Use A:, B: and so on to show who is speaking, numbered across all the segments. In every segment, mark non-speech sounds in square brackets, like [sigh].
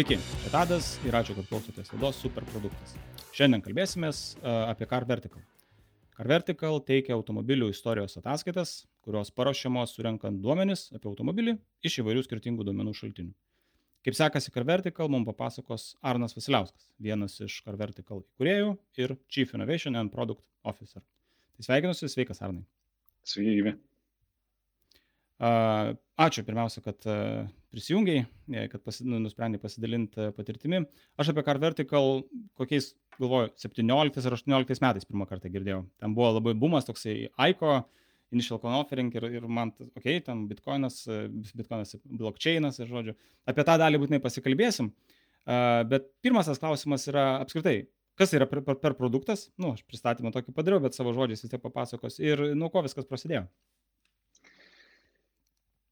A: Sveiki, čia Tadas ir ačiū, kad klausotės laidos Superproduktas. Šiandien kalbėsimės apie Car Vertical. Car Vertical teikia automobilių istorijos ataskaitas, kurios paruošiamos surenkant duomenis apie automobilį iš įvairių skirtingų duomenų šaltinių. Kaip sekasi Car Vertical, mums papasakos Arnas Vasiliauskas, vienas iš Car Vertical įkūrėjų ir Chief Innovation and Product Officer. Tai sveikinusi, sveikas Arnai.
B: Sveiki, gyvi.
A: Ačiū pirmiausia, kad prisijungiai, e, kad pasi, nu, nusprendai pasidalinti patirtimi. Aš apie Car Vertical kokiais, galvoju, 17 ar 18 metais pirmą kartą girdėjau. Ten buvo labai bumas toksai Aiko, initial coin offering ir, ir man, okei, okay, ten bitcoinas, bitcoinas, blockchainas ir žodžiu. Apie tą dalį būtinai pasikalbėsim. Bet pirmas tas klausimas yra apskritai, kas yra per, per, per produktas, nu, aš pristatymą tokį padariau, bet savo žodžiais vis tiek papasakos ir nuo ko viskas prasidėjo.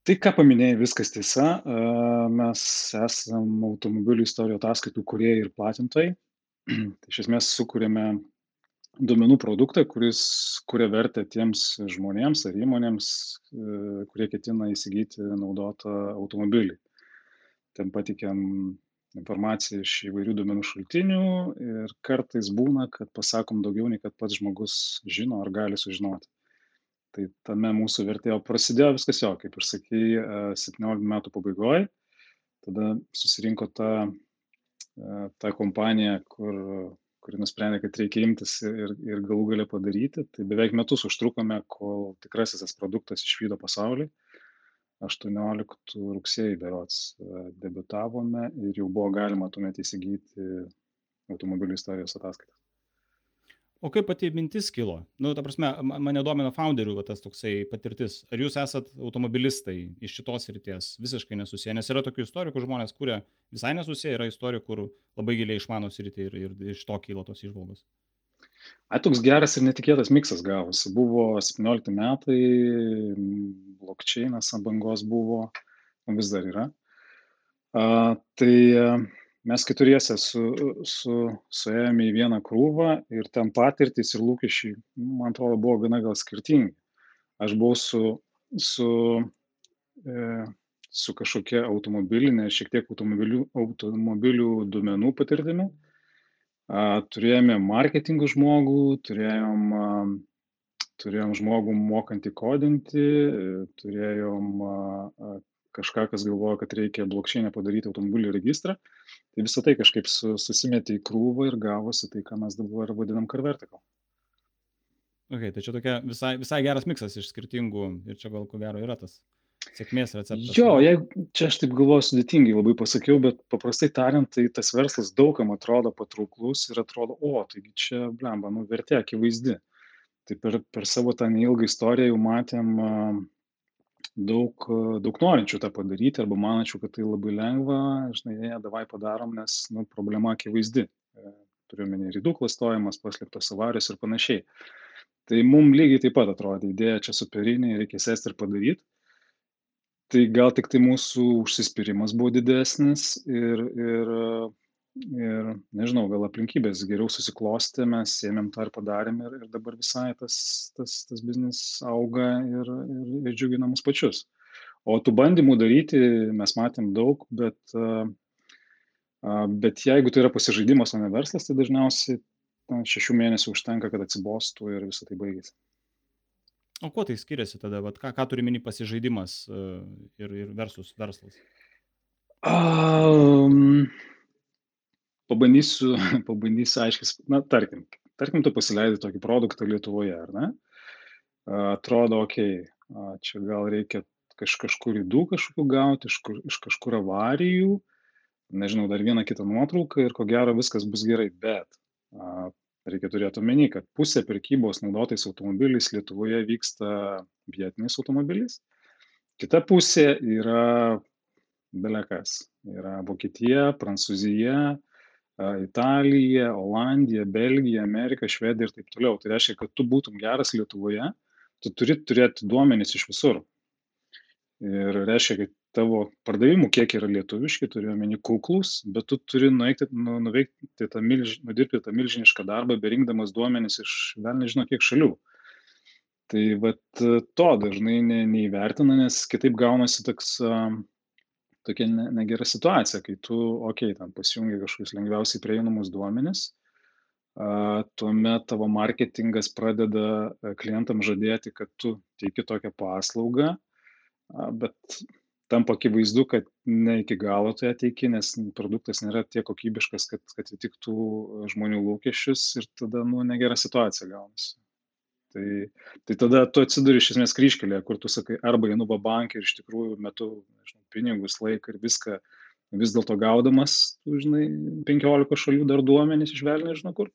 B: Tai, ką paminėjai, viskas tiesa. Mes esame automobilių istorijų ataskaitų kurie ir platintojai. Tai [clears throat] iš esmės sukūrėme duomenų produktą, kuris kuria vertę tiems žmonėms ar įmonėms, e, kurie ketina įsigyti naudotą automobilį. Ten patikiam informaciją iš įvairių duomenų šaltinių ir kartais būna, kad pasakom daugiau nei kad pats žmogus žino ar gali sužinoti tai tame mūsų vertė o prasidėjo viskas jo kaip ir sakei septynioliktų metų pabaigoj. Tada susirinko ta ta kompanija kur kuri nusprendė kad reikia imtis ir ir galų gale padaryti. Tai beveik metus užtrukome kol tikrasis tas produktas išvydo pasaulį. Aštuonioliktų rugsėjį berods debiutavome ir jau buvo galima tuomet įsigyti automobilių istorijos ataskaitą
A: o kaip pati mintis kilo nu ta prasme mane domina faunderių va tas toksai patirtis ar jūs esat automobilistai iš šitos srities visiškai nesusiję nes yra tokių istorijų kur žmonės kuria visai nesusiję yra istorijų kur labai giliai išmano sritį ir ir iš to kyla tos įžvalgos
B: Ai, toks geras ir netikėtas miksas gavosi. Buvo 17 metai, blokčeinas ant bangos buvo, vis dar yra. A, tai mes keturiese su su suėjome į vieną krūvą ir ten patirtys ir lūkesčiai man atrodo buvo gana gal skirtingi. Aš buvau su su e, su kažkokia automobiline šiek tiek automobilių automobilių duomenų patirtimi. A, turėjome marketingo žmogų turėjom a, turėjom žmogų mokantį kodinti turėjom a, kažką, kas galvoja, kad reikia blokšinę padaryti automobilių registrą. Tai visą tai kažkaip su, susimetė į krūvą ir gavosi tai, ką mes dabar vadinam Carvertical.
A: Ok, tai čia tokia visai, visai geras miksas iš skirtingų ir čia gal ko gero yra tas sėkmės receptas.
B: Jo, jeigu, čia aš taip galvoju sudėtingai labai pasakiau, bet paprastai tariant, tai tas verslas daugam atrodo patrauklus ir atrodo, o, taigi čia, blemba, nu, vertė akivaizdi. Tai per, per savo tą neilgą istoriją jau matėm uh, daug daug norinčių tą padaryti arba manančių kad tai labai lengva žinai ne davai padarom nes nu problema akivaizdi. E, turiu omeny ridų klastojimas paslėptos avarijos ir panašiai. Tai mum lygiai taip pat atrodė idėja čia superinė reikia sėst ir padaryt. Tai gal tiktai mūsų užsispyrimas buvo didesnis ir ir ir nežinau gal aplinkybės geriau susiklostė mes ėmėm tą ir padarėm ir ir dabar visai tas tas tas biznis auga ir ir ir džiugina mus pačius. O tų bandymų daryti mes matėm daug bet bet jeigu tai yra pasižaidimas o ne verslas tai dažniausiai na šešių mėnesių užtenka kad atsibostų ir visa tai baigiasi
A: o kuo tai skiriasi tada? Vat ką ką turi omeny pasižaidimas ir ir versus verslas?
B: Um, pabandysiu [laughs] pabandysiu aiškiai na tarkim tarkim tu pasileidi tokį produktą lietuvoje ar ne? Atrodo okei čia gal reikia kaž kažkur ydų kažkokių gauti iš kur iš kažkur avarijų nežinau dar vieną kitą nuotrauką ir ko gero viskas bus gerai bet a reikia turėt omeny kad pusė prekybos naudotais automobiliais lietuvoje vyksta vietiniais automobiliais. Kita pusė yra bele kas yra vokietija prancūzija Italija, Olandija, Belgija, Amerika, Švedija ir taip toliau. Tai reiškia, kad tu būtum geras Lietuvoje, tu turi turėti duomenis iš visur. Ir reiškia, kad tavo pardavimų kiek yra lietuviški, turiu omeny kuklus, bet tu turi nueikti, nu, nuveikti tą, milž, nudirbti tą milžinišką darbą, berinkdamas duomenis iš vėl nežino kiek šalių. Tai vat to dažnai ne, neįvertina, nes kitaip gaunasi toks, tokia ne, negera situacija, kai tu, okei, okay, ten pasijungi kažkokius lengviausiai prieinamus duomenis, tuomet tavo marketingas pradeda klientam žadėti, kad tu teiki tokią paslaugą, bet tampa akivaizdu, kad ne iki galo tu ją teiki, nes produktas nėra tiek kokybiškas, kad, kad atitiktų žmonių lūkesčius ir tada, nu, negera situacija gaunasi. Tai, tai tada tu atsiduri iš esmės kryškelėje, kur tu sakai, arba einu va bankai ir iš tikrųjų metu pinigus, laiką ir viską vis dėlto gaudamas, tu žinai, 15 šalių dar duomenys iš vėl nežinau kur.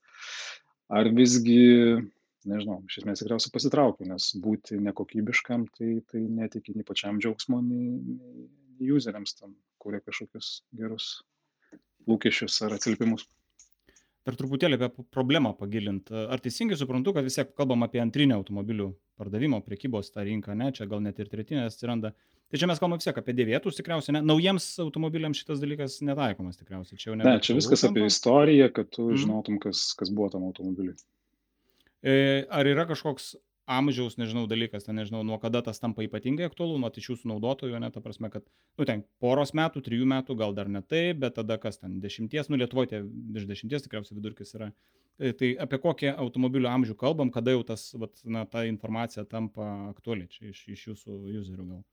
B: Ar visgi, nežinau, iš esmės tikriausiai pasitraukiu, nes būti nekokybiškam, tai, tai netikė nei pačiam džiaugsmo, nei, nei useriams tam, kurie kažkokius gerus lūkesčius ar atsilpimus
A: dar truputėlį apie problemą pagilint. Ar teisingai suprantu, kad vis tiek kalbam apie antrinę automobilių pardavimo, priekybos tą rinką, ne, čia gal net ir tretinės atsiranda. Tai čia mes kalbame vis tiek apie dėvėtus tikriausiai, ne, naujiems automobiliams šitas dalykas netaikomas tikriausiai.
B: Čia ne. Čia viskas tampa. apie istoriją, kad tu mm. žinotum, kas, kas buvo tam automobiliui.
A: E, ar yra kažkoks amžiaus, nežinau, dalykas, ten nežinau, nuo kada tas tampa ypatingai aktualu, nuo iš jūsų naudotojų, ne, ta prasme, kad, nu, ten poros metų, trijų metų, gal dar ne taip, bet tada kas ten, dešimties, nu, Lietuvoje virš dešimties tikriausiai vidurkis yra. Tai, tai apie kokį automobilio amžių kalbam, kada jau tas, vat, na, ta informacija tampa aktuali čia iš, iš jūsų userių gal.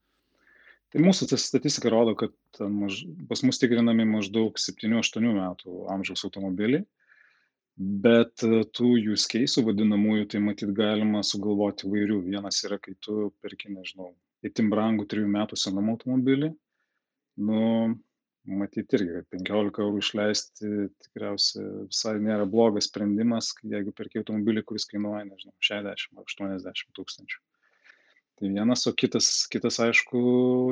B: Tai mūsų statistika rodo, kad maž, pas mus tikrinami maždaug 7-8 metų amžiaus automobiliai bet e, tų use case'ų vadinamųjų, tai matyt galima sugalvoti įvairių. Vienas yra, kai tu perki, nežinau, itin brangų 3 metų senumo automobilį, nu, matyt irgi, kad 15 eurų išleisti tikriausiai visai nėra blogas sprendimas, jeigu perki automobilį, kuris kainuoja, nežinau, 60 ar 80 tūkstančių. Tai vienas, o kitas, kitas aišku,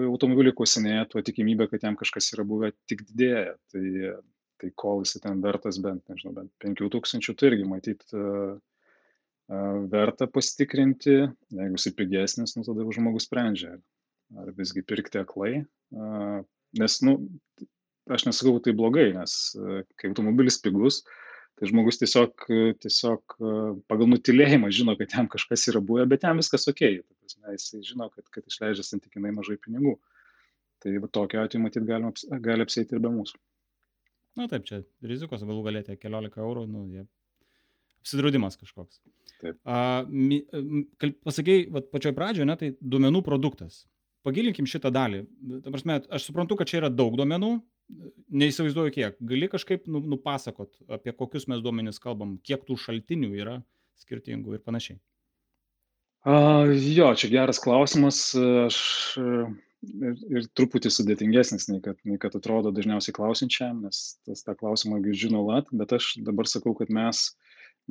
B: automobilį kuosinėja, tuo tikimybė, kad jam kažkas yra buvę, tik didėja. Tai tai kol jisai ten vertas bent, nežinau, bent 5000, tai irgi matyt verta pasitikrinti, jeigu jisai pigesnis, nu tada žmogus sprendžia, ar visgi pirkti aklai, nes, nu, aš nesakau tai blogai, nes kai automobilis pigus, tai žmogus tiesiog, tiesiog pagal nutilėjimą žino, kad jam kažkas yra buvę, bet jam viskas ok, jisai žino, kad, kad išleidžia santykinai mažai pinigų. Tai tokiu atveju matyt galima, gali apsėti ir be mūsų.
A: Na taip, čia rizikos galų galėtė keliolika eurų, nu, jie apsidraudimas kažkoks. Taip. A, mi, pasakėjai, pačioj pradžioje, ne, tai duomenų produktas. Pagilinkim šitą dalį. Ta prasme, aš suprantu, kad čia yra daug duomenų, neįsivaizduoju kiek. Gali kažkaip nu, nupasakot, apie kokius mes duomenys kalbam, kiek tų šaltinių yra skirtingų ir panašiai.
B: A, jo, čia geras klausimas. Aš ir, ir truputį sudėtingesnis, nei kad, nei kad atrodo dažniausiai klausinčiam, nes tas tą klausimą girdžiu nuolat, bet aš dabar sakau, kad mes,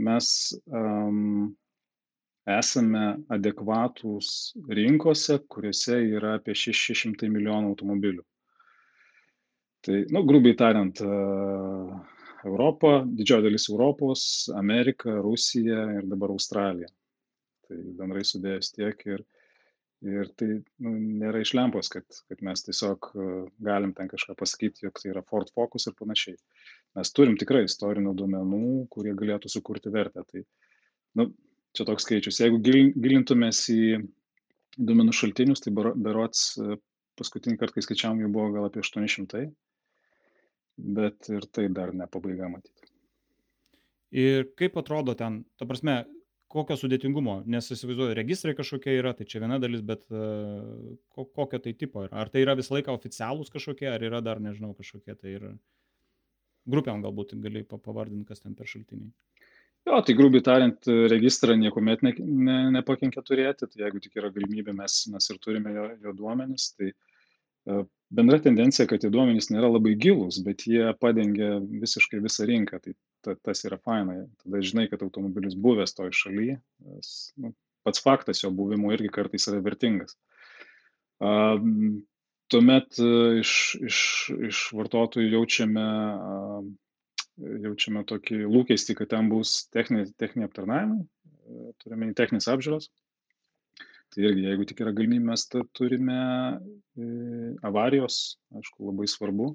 B: mes um, esame adekvatūs rinkose, kuriuose yra apie 600 milijonų automobilių. Tai, nu, grubiai tariant, uh, Europa, didžioji dalis Europos, Amerika, Rusija ir dabar Australija. Tai bendrai sudėjus tiek ir, ir tai nu, nėra iš lempos, kad, kad mes tiesiog e, galim ten kažką pasakyti, jog tai yra Ford Focus ir panašiai. Mes turim tikrai istorinių duomenų, kurie galėtų sukurti vertę. Tai nu, čia toks skaičius. Jeigu gilintumės į duomenų šaltinius, tai berots e, paskutinį kartą, kai skaičiavom, jų buvo gal apie 800, bet ir tai dar ne pabaiga matyti.
A: Ir kaip atrodo ten, ta prasme, kokio sudėtingumo, nes įsivaizduoju, registrai kažkokie yra, tai čia viena dalis, bet uh, kokio tai tipo yra. Ar tai yra visą laiką oficialūs kažkokie, ar yra dar, nežinau, kažkokie tai ir grupiam galbūt gali pavardinti, kas ten per šaltiniai.
B: Jo, tai grubiai tariant, registrą niekuomet ne, ne, nepakenkia turėti, tai jeigu tik yra galimybė, mes, mes ir turime jo, jo duomenis, tai uh, bendra tendencija, kad tie duomenys nėra labai gilūs, bet jie padengia visiškai visą rinką. Tai ta, tas yra faina. Tada žinai, kad automobilis buvęs toj šalyje. Nu, pats faktas jo buvimo irgi kartais yra vertingas. Tuomet e, iš, iš, iš vartotojų jaučiame, jaučiame tokį lūkestį, kad ten bus techniniai technini aptarnavimai, e, turime techninės apžiūros. Tai irgi, jeigu tik yra galimybė, mes turime e, avarijos, aišku, labai svarbu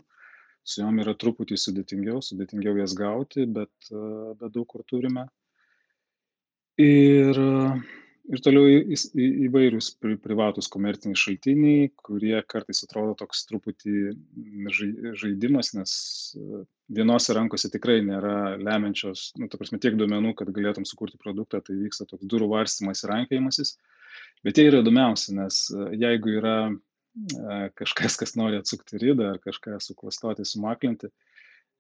B: su jom yra truputį sudėtingiau, sudėtingiau jas gauti, bet, bet daug kur turime. Ir ir toliau į, į, įvairius pri, privatus komerciniai šaltiniai, kurie kartais atrodo toks truputį žaidimas, nes e, vienose rankose tikrai nėra lemiančios, nu, ta prasme, tiek duomenų, kad galėtum sukurti produktą, tai vyksta toks durų varstymas ir rankėjimasis. Bet jie yra įdomiausi, nes e, jeigu yra kažkas, kas nori atsukti rydą ar kažką suklastoti, sumaklinti,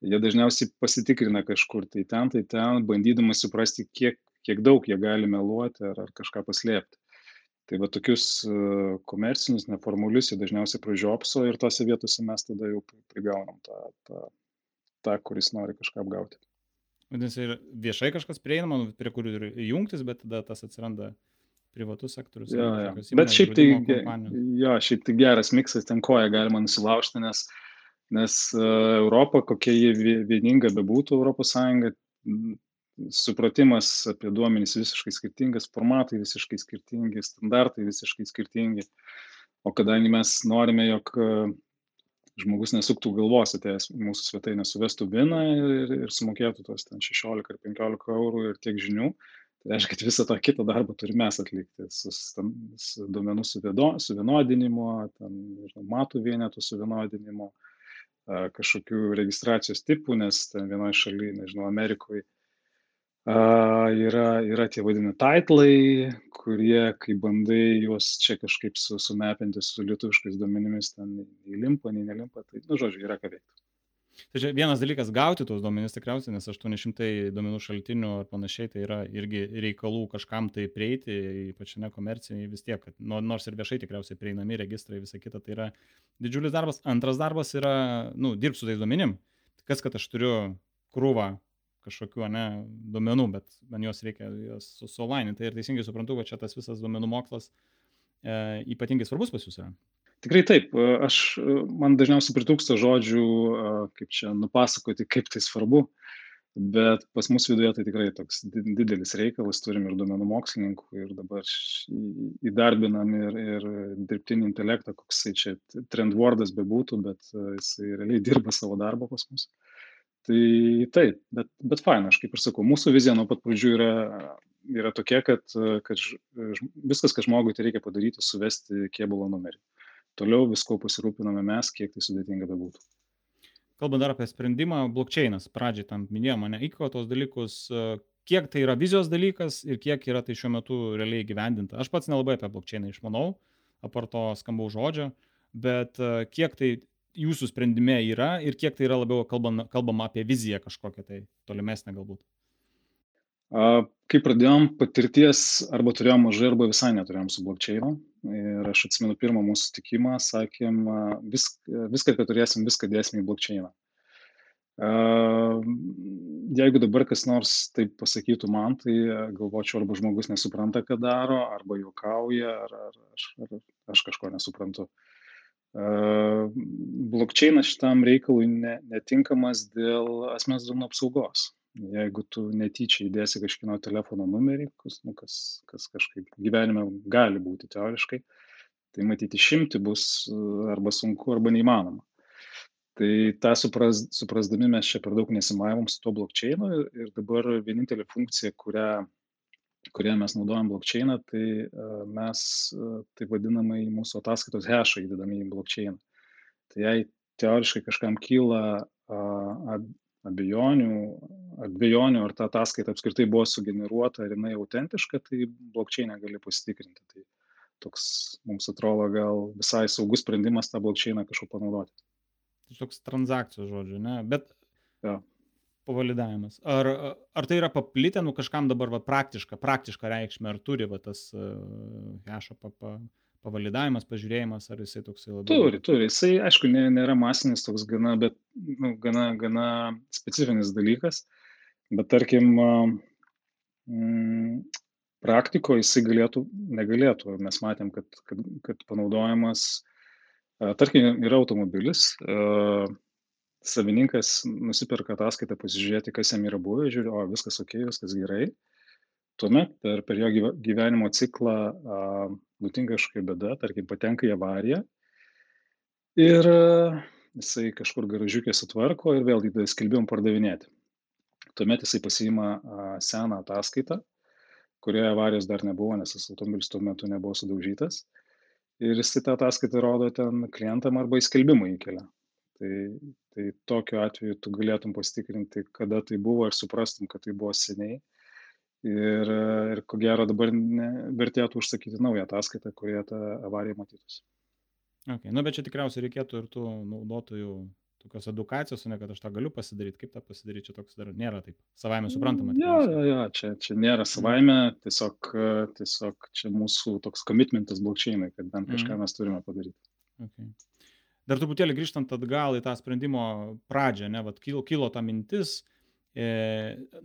B: jie dažniausiai pasitikrina kažkur tai ten, tai ten, bandydami suprasti, kiek, kiek daug jie gali meluoti ar, ar kažką paslėpti. Tai va tokius komercinius, neformalius jie dažniausiai pražiopso ir tose vietose mes tada jau prigaunam tą, tą, tą kuris nori kažką apgauti.
A: Vadinasi, ir viešai kažkas prieinama, nu, prie kurių ir jungtis, bet tada tas atsiranda privatus sektorius.
B: Ja, ja. Bet šiaip tai, jo, šiaip tai geras miksas, ten koja galima nusilaužti, nes, nes uh, Europa, kokia ji vieninga bebūtų, Europos Sąjunga, supratimas apie duomenys visiškai skirtingas, formatai visiškai skirtingi, standartai visiškai skirtingi. O kadangi mes norime, jog e, žmogus nesuktų galvos atėjęs mūsų svetainę, suvestų biną ir, ir sumokėtų tos ten 16 ar 15 eurų ir tiek žinių, tai reiškia, kad visą tą kitą darbą turime mes atlikti su, su duomenų suvienodinimu, ten, nežinau, matų vienetų suvienodinimu, kažkokių registracijos tipų, nes ten vienoje šalyje, nežinau, Amerikoje yra, yra tie vadinami taitlai, kurie, kai bandai juos čia kažkaip su, sumepinti su lietuviškais duomenimis, ten nei limpa, nei nelimpa, tai, nu, žodžiu, yra ką veikti.
A: Tai čia vienas dalykas gauti tos duomenys tikriausiai, nes 800 duomenų šaltinių ar panašiai, tai yra irgi reikalų kažkam tai prieiti, ypač nekomerciniai vis tiek, kad nors ir viešai tikriausiai prieinami registrai, visa kita, tai yra didžiulis darbas. Antras darbas yra, nu, dirbti su tais duomenim. Kas, kad aš turiu krūvą kažkokių, ne, duomenų, bet man juos reikia juos sulaininti. Tai ir teisingai suprantu, kad čia tas visas duomenų mokslas e, ypatingai svarbus pas jūs yra.
B: Tikrai taip, aš, man dažniausiai pritūksta žodžių, kaip čia nupasakoti, kaip tai svarbu, bet pas mus viduje tai tikrai toks didelis reikalas, turim ir duomenų mokslininkų ir dabar įdarbinam ir, ir dirbtinį intelektą, koks tai čia trendwordas bebūtų, bet jisai realiai [laughs] dirba savo darbą pas mus. Tai taip bet bet faina aš kaip ir sakau mūsų vizija nuo pat pradžių yra yra tokia kad kad viskas ką žmogui tereikia padaryti suvesti kėbulo numerį toliau viskuo pasirūpiname mes kiek tai sudėtinga bebūtų
A: kalbant dar apie sprendimą blokčeinas pradžiai tam minėjom ane iko tuos dalykus kiek tai yra vizijos dalykas ir kiek yra tai šiuo metu realiai įgyvendinta aš pats nelabai apie blokčeiną išmanau apart to skambaus žodžio bet kiek tai jūsų sprendime yra ir kiek tai yra labiau kalbama, kalbama apie viziją kažkokią tai tolimesnę galbūt?
B: Kai pradėjom patirties, arba turėjom mažai, arba visai neturėjom su blokčiainu. Ir aš atsimenu pirmą mūsų sutikimą, sakėm, vis, viską, ką turėsim, viską dėsim į blokčiainą. Jeigu dabar kas nors taip pasakytų man, tai galvočiau, arba žmogus nesupranta, ką daro, arba juokauja, ar, ar, ar, ar aš kažko nesuprantu. Blokčeinas šitam reikalui ne, netinkamas dėl asmens duomenų apsaugos. Jeigu tu netyčia įdėsi kažkino telefono numerį, kas, nu, kas, kas kažkaip gyvenime gali būti teoriškai, tai matyti šimti bus arba sunku, arba neįmanoma. Tai tą supras, suprasdami mes čia per daug nesimaivom su tuo blokčeinu ir, ir dabar vienintelė funkcija, kurią kurie mes naudojam blokčeiną, tai mes taip vadinamai mūsų ataskaitos hashą įdedame į blokčeiną. Tai jei teoriškai kažkam kyla abejonių, abejonių, ar ta ataskaita apskritai buvo sugeneruota, ar jinai autentiška, tai blokčeinę gali pasitikrinti. Tai toks mums atrodo gal visai saugus sprendimas tą blokčeiną kažkaip panaudoti.
A: Tai toks transakcijos žodžiu, ne? Bet
B: ja
A: pavalidavimas. Ar, ar tai yra paplitę, nu kažkam dabar va, praktiška, praktiška reikšmė, ar turi va, tas uh, hešo pa, pa, pavalidavimas, pažiūrėjimas, ar jisai toksai
B: labiau. Turi, turi. Jisai, aišku, nė, nėra masinis toks gana, bet nu, gana, gana specifinis dalykas. Bet tarkim, mm, praktikoje jisai galėtų, negalėtų. Mes matėm, kad, kad, kad panaudojamas, tarkim, yra automobilis, savininkas nusiperka ataskaitą pasižiūrėti, kas jam yra buvę, žiūri, o viskas ok, viskas gerai. Tuomet per, per jo gyvenimo ciklą a, nutinka kažkokia bėda, tarkim, patenka į avariją ir a, jisai kažkur garažiukė sutvarko ir vėl įdeda skelbimą pardavinėti. Tuomet jisai pasiima a, seną ataskaitą kurioje avarijos dar nebuvo, nes tas automobilis tuo metu nebuvo sudaužytas. Ir jis tą ataskaitą rodo ten klientam arba įskelbimą įkelia. Tai, tai tokiu atveju tu galėtum pasitikrinti, kada tai buvo ir suprastum, kad tai buvo seniai. Ir, ir ko gero dabar ne, vertėtų užsakyti naują ataskaitą, kurioje ta avarija matytųsi.
A: Okay. Na, nu, bet čia tikriausiai reikėtų ir tų naudotojų tokios edukacijos, ne kad aš tą galiu pasidaryti, kaip tą pasidaryti, čia toks dar nėra taip savaime suprantama.
B: Jo, jo, jo, čia, čia nėra savaime, tiesiog, tiesiog čia mūsų toks komitmentas blokčiainai, kad bent kažką mm. mes turime padaryti.
A: Okay. Dar truputėlį grįžtant atgal į tą sprendimo pradžią, ne, vad kilo, kilo ta mintis, e,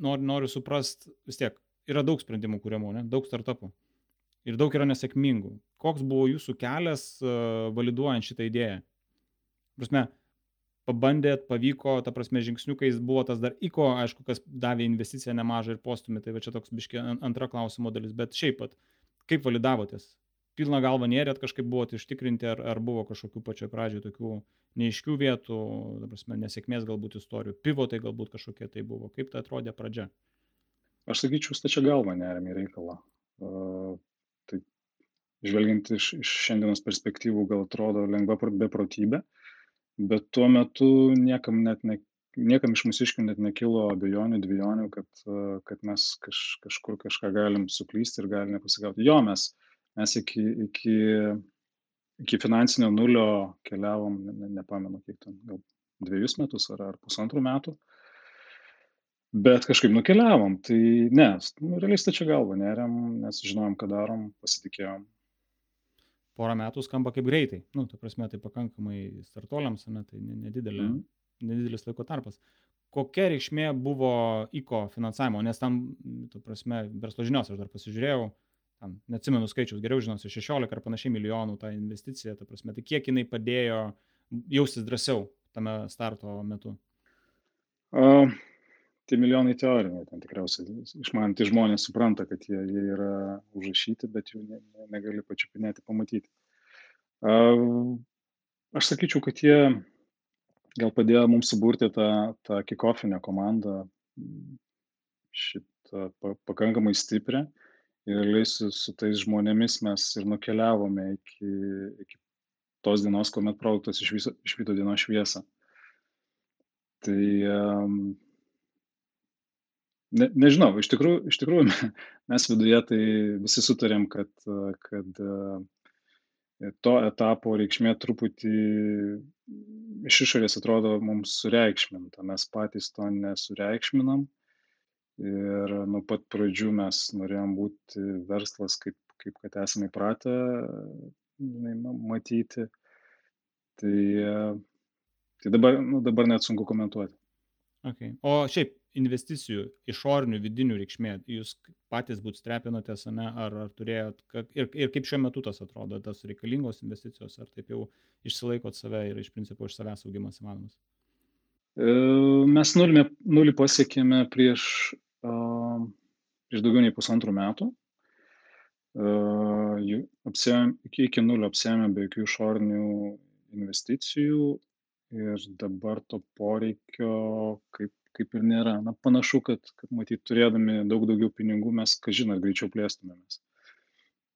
A: noriu, noriu suprasti, vis tiek, yra daug sprendimų kūriamų, ne, daug startupų. Ir daug yra nesėkmingų. Koks buvo jūsų kelias uh, validuojant šitą idėją? Prasme, pabandėt, pavyko, ta prasme, žingsniukais buvo tas dar ICO, aišku, kas davė investiciją nemažą ir postumį, tai va čia toks biški antra klausimo dalis, bet šiaip pat, kaip validavotės? Pilną galvą nėrėt, kažkaip buvote ištikrinti, ar, ar buvo kažkokių pačioje pradžioje tokių neiškių vietų, prasme, nesėkmės galbūt istorijų, pivotai galbūt kažkokie tai buvo, kaip tai atrodė pradžia?
B: Aš sakyčiau, stačia galva nerėmė reikalą. Tai žvelgiant iš, iš šiandienos perspektyvų, gal atrodo lengva beprotybė, bet tuo metu niekam net ne, niekam iš mūsiškių net nekilo abejonių, dviejonių, kad, kad mes kaž, kažkur kažką galim suklysti ir galim nepasigauti. Jo, mes, mes iki, iki, iki finansinio nulio keliavom, ne, nepamenu kiek ten, gal dviejus metus ar, ar pusantrų metų. Bet kažkaip nukeliavom, tai ne, nu, realiai stačia galva, neriam, nes žinojom, ką darom, pasitikėjom
A: porą metų skamba kaip greitai. Nu, ta prasme, tai pakankamai startuoliams, ne, tai nedidelė, mm. nedidelis laiko tarpas. Kokia reikšmė buvo ICO finansavimo, nes tam, tu prasme, verslo žinios aš dar pasižiūrėjau, tam, neatsimenu skaičius, geriau žinosi, 16 ar panašiai milijonų tą investiciją, ta prasme, tai kiek jinai padėjo jaustis drąsiau tame starto metu?
B: Uh, tie milijonai teoriniai, ten tikriausiai išmanantys žmonės supranta, kad jie, jie yra užrašyti, bet jų ne, ne, negali pačiupinėti, pamatyti. Aš sakyčiau, kad jie gal padėjo mums suburti tą, tą kikofinę komandą šitą pakankamai stiprią ir realiai su, tais žmonėmis mes ir nukeliavome iki, iki tos dienos, kuomet produktas išvydo dienos šviesą. Tai um, ne nežinau iš tikrųjų iš tikrųjų [laughs] mes viduje tai visi sutarėm kad kad e, to etapo reikšmė truputį iš išorės atrodo mums sureikšminta. Mes patys to nesureikšminam. Ir nuo pat pradžių mes norėjom būti verslas kaip kaip kad esame įpratę žinai matyti. Tai tai dabar nu dabar net sunku komentuoti.
A: Okay. O šiaip investicijų išorinių, vidinių reikšmė, jūs patys būt strepinotės, ne, ar, ar turėjot, kad, ir, ir kaip šiuo metu tas atrodo, tas reikalingos investicijos, ar taip jau išsilaikot save ir iš principo iš savęs augimas įmanomas?
B: E, mes nulį, nulį pasiekėme prieš, prieš daugiau nei pusantrų metų. Uh, apsėjom, iki, iki nulio apsėjome be jokių išorinių investicijų ir dabar to poreikio kaip kaip ir nėra. Na, panašu, kad, kad matyt, turėdami daug daugiau pinigų mes, ką žinot, greičiau plėstumėmės.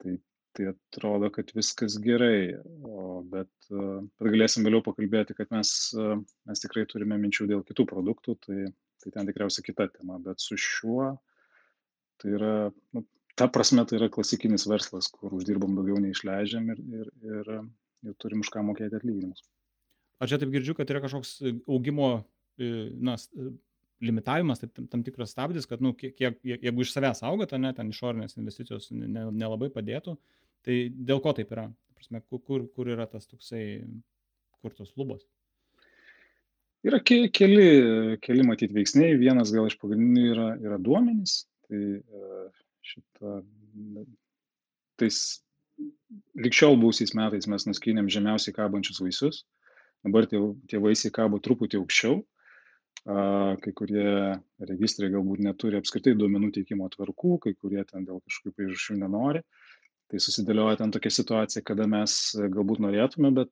B: Tai, tai atrodo, kad viskas gerai, o, bet, bet galėsim vėliau pakalbėti, kad mes, mes tikrai turime minčių dėl kitų produktų, tai, tai ten tikriausiai kita tema, bet su šiuo tai yra, nu, ta prasme, tai yra klasikinis verslas, kur uždirbam daugiau nei išleidžiam ir, ir, ir, ir turim už ką mokėti atlyginimus.
A: Ar čia taip girdžiu, kad yra kažkoks augimo na, limitavimas, tai tam, tikras stabdis, kad, nu, kiek, jeigu iš savęs auga, ne, ten išorinės investicijos nelabai ne, ne padėtų, tai dėl ko taip yra? Prasme, kur, kur yra tas toksai, kur tos lubos?
B: Yra ke, keli, keli matyti veiksniai. Vienas gal iš pagrindinių yra, yra duomenys. Tai e, šitą, tais likščiol būsiais metais mes nuskynėm žemiausiai kabančius vaisius. Dabar tie, tie vaisiai kabo truputį aukščiau kai kurie registrai galbūt neturi apskritai duomenų teikimo tvarkų, kai kurie ten dėl kažkokių priežasčių nenori. Tai susidėlioja ten tokia situacija, kada mes galbūt norėtume, bet,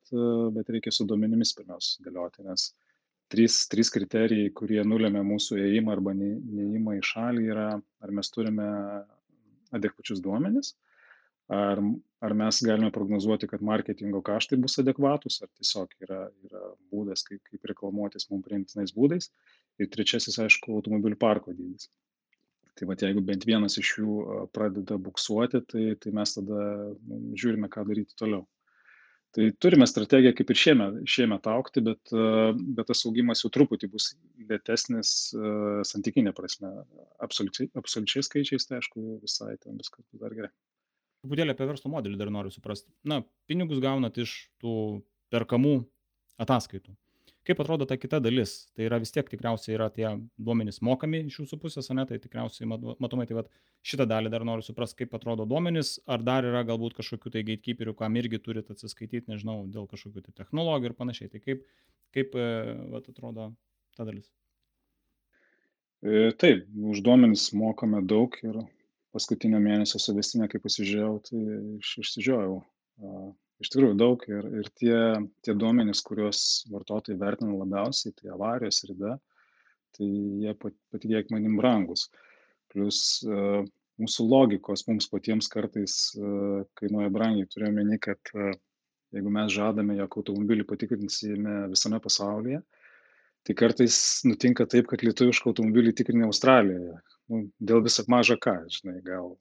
B: bet reikia su duomenimis pirmiausia dėlioti, nes trys, trys kriterijai, kurie nulėmė mūsų ėjimą arba neįimą į šalį yra, ar mes turime adekvačius duomenis, ar, ar mes galime prognozuoti, kad marketingo kaštai bus adekvatus, ar tiesiog yra, yra būdas, kaip, kaip reklamuotis mums priimtinais būdais. Ir trečiasis, aišku, automobilių parko dydis. Tai va, jeigu bent vienas iš jų pradeda buksuoti, tai, tai mes tada nu, žiūrime, ką daryti toliau. Tai turime strategiją kaip ir šiemet, šiemet aukti, bet, bet tas augimas jau truputį bus lėtesnis santykinė prasme. Absoliučiai, absoliučiai skaičiais, tai aišku, visai ten viskas bus dar gerai.
A: Truputėlį apie verslo modelį dar noriu suprasti. Na, pinigus gaunat iš tų perkamų ataskaitų. Kaip atrodo ta kita dalis? Tai yra vis tiek tikriausiai yra tie duomenys mokami iš jūsų pusės ane? Tai tikriausiai matomai tai vat šitą dalį dar noriu suprast kaip atrodo duomenys. Ar dar yra galbūt kažkokių tai geitkyperių kam irgi turit atsiskaityt nežinau dėl kažkokių tai technologijų ir panašiai. Tai kaip kaip e, vat atrodo ta dalis?
B: E, Taip, už duomenys mokame daug ir paskutinio mėnesio suvestinę, kai pasižiūrėjau, tai iš, išsižiojau iš tikrųjų daug ir, ir tie, tie duomenys, kuriuos vartotojai vertina labiausiai, tai avarijos rida, tai jie patikėk manim brangus. Plus mūsų logikos mums patiems kartais kainuoja brangiai. Turiu meni, kad jeigu mes žadame, jog automobilį patikrinsime visame pasaulyje, tai kartais nutinka taip, kad lietuvišką automobilį tikrinė Australijoje. Nu, dėl visą mažą ką, žinai, gal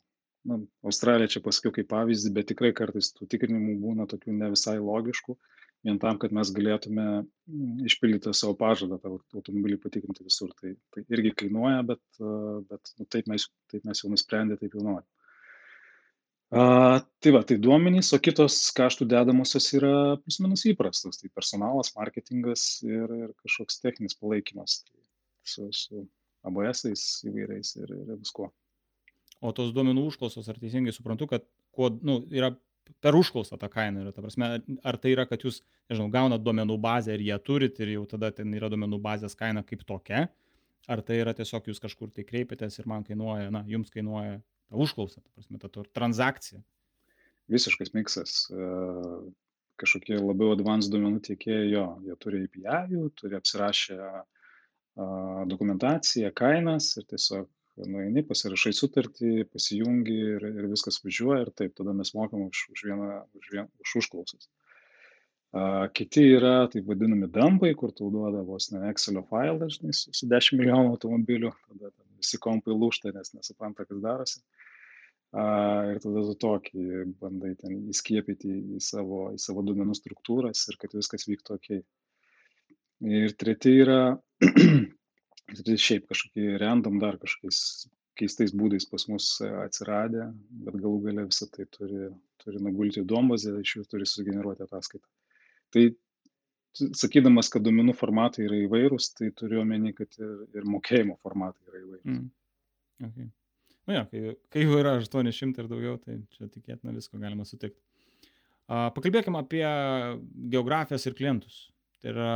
B: na australiją čia pasakiau kaip pavyzdį bet tikrai kartais tų tikrinimų būna tokių ne visai logiškų vien tam kad mes galėtume mm, išpildyti savo pažadą tą automobilį patikrinti visur tai tai irgi kainuoja bet bet nu taip mes taip mes jau nusprendę taip jau norim a tai va tai duomenys o kitos kaštų dedamosios yra plius minus įprastos. Tai personalas marketingas ir ir kažkoks techninis palaikymas. Tai su su abėesais įvairiais ir ir viskuo.
A: O tos duomenų užklausos, ar teisingai suprantu, kad kuo, nu, yra per užklausą ta kaina yra, ta prasme, ar tai yra, kad jūs, nežinau, gaunat duomenų bazę ir ją turit ir jau tada ten yra duomenų bazės kaina kaip tokia, ar tai yra tiesiog jūs kažkur tai kreipiatės ir man kainuoja, na, jums kainuoja ta užklausa, ta prasme, ta transakcija.
B: Visiškas miksas. Kažkokie labiau advanced duomenų tiekėjai, jo, jie turi API, turi apsirašę dokumentaciją, kainas ir tiesiog nueini, pasirašai sutartį, pasijungi ir, ir viskas važiuoja ir taip, tada mes mokam už, už vieną, už, vien, už užklausas. Kiti yra taip vadinami dampai, kur tau duoda vos ne Excelio failą, žinai, su, su 10 milijonų automobilių, tada visi kompai lūšta, nes nesupranta, kas darosi. A, ir tada tu tokį bandai ten įskiepyti į savo, į savo duomenų struktūras ir kad viskas vyktų ok. Ir treti yra [clears throat] šiaip kažkokie random dar kažkokiais keistais būdais pas mus atsiradę, bet galų gale visą tai turi, turi nugulti duombazę, iš jų turi sugeneruoti ataskaitą. Tai sakydamas, kad duomenų formatai yra įvairūs, tai turiu omeny, kad ir, ir mokėjimo formatai yra įvairūs. Mm.
A: Okay. Nu ja, kai, kai jau yra 800 ir daugiau, tai čia tikėtina visko galima sutikti. Uh, pakalbėkime apie geografijas ir klientus. Tai yra,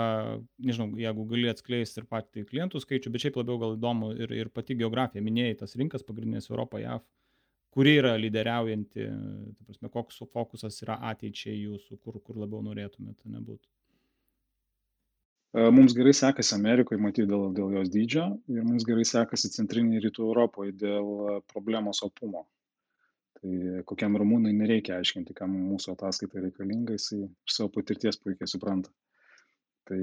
A: nežinau, jeigu gali atskleisti ir patį klientų skaičių, bet šiaip labiau gal įdomu ir, ir pati geografija. Minėjai tas rinkas pagrindinės Europą, JAV, kuri yra lyderiaujanti, prasme, koks fokusas yra ateičiai jūsų, kur, kur labiau norėtumėte nebūti.
B: E, mums gerai sekasi Amerikoje, matyti dėl, dėl jos dydžio ir mums gerai sekasi centrinėje rytų Europoje dėl problemos opumo. Tai kokiam rumūnui nereikia aiškinti, kam mūsų ataskaita reikalinga, jisai iš savo patirties puikiai supranta. Tai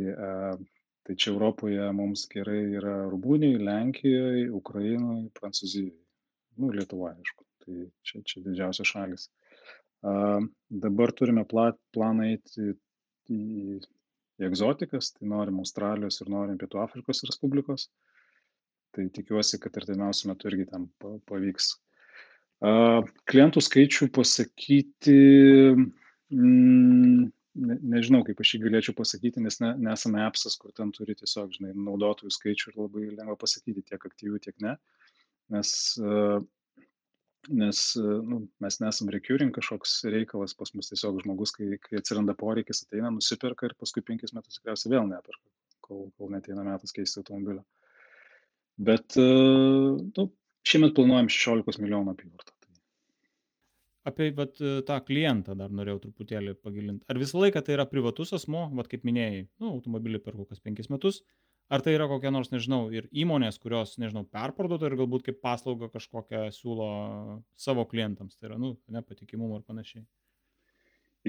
B: tai čia europoje mums gerai yra rumunijoj lenkijoj ukrainoj prancūzijoj nu lietuvoj aišku. Tai čia čia didžiausios šalys a dabar turime pla planą eiti į į egzotikas tai norim australijos ir norim pietų afrikos respublikos. Tai tikiuosi kad artimiausiu metu irgi pa pavyks. Klientų skaičių pasakyti mm ne nežinau kaip aš jį galėčiau pasakyti nes ne nesame epsas kur ten turi tiesiog žinai naudotojų skaičių ir labai lengva pasakyti tiek aktyvių tiek ne. Nes nes nu mes nesam recurring kažkoks reikalas pas mus tiesiog žmogus kai kai atsiranda poreikis ateina nusiperka ir paskui penkis metus tikriausiai vėl neperka kol kol neateina metas keisti automobilio. Bet nu šiemet planuojam šešiolikos milijonų apyvartą
A: apie vat tą klientą dar norėjau truputėlį pagilint. Ar visą laiką tai yra privatus asmuo vat kaip minėjai nu automobilį perku kas penkis metus Ar tai yra kokia nors, nežinau, ir įmonės, kurios, nežinau, perparduotų ir galbūt kaip paslaugą kažkokią siūlo savo klientams, tai yra, nu, ne patikimumą ir panašiai.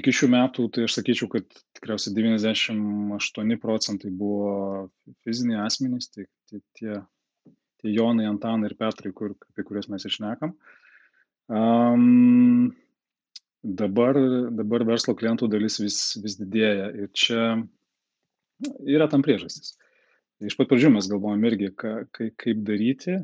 B: Iki šių metų, tai aš sakyčiau, kad tikriausiai 98 procentai buvo fiziniai asmenys, tai, tai tie, tie Jonai, Antanai ir Petrai, kur, apie kuriuos mes išnekam. Um, dabar, dabar verslo klientų dalis vis, vis didėja ir čia yra tam priežastis. Iš pat pradžių mes galvojom irgi, ka, ka, kaip daryti,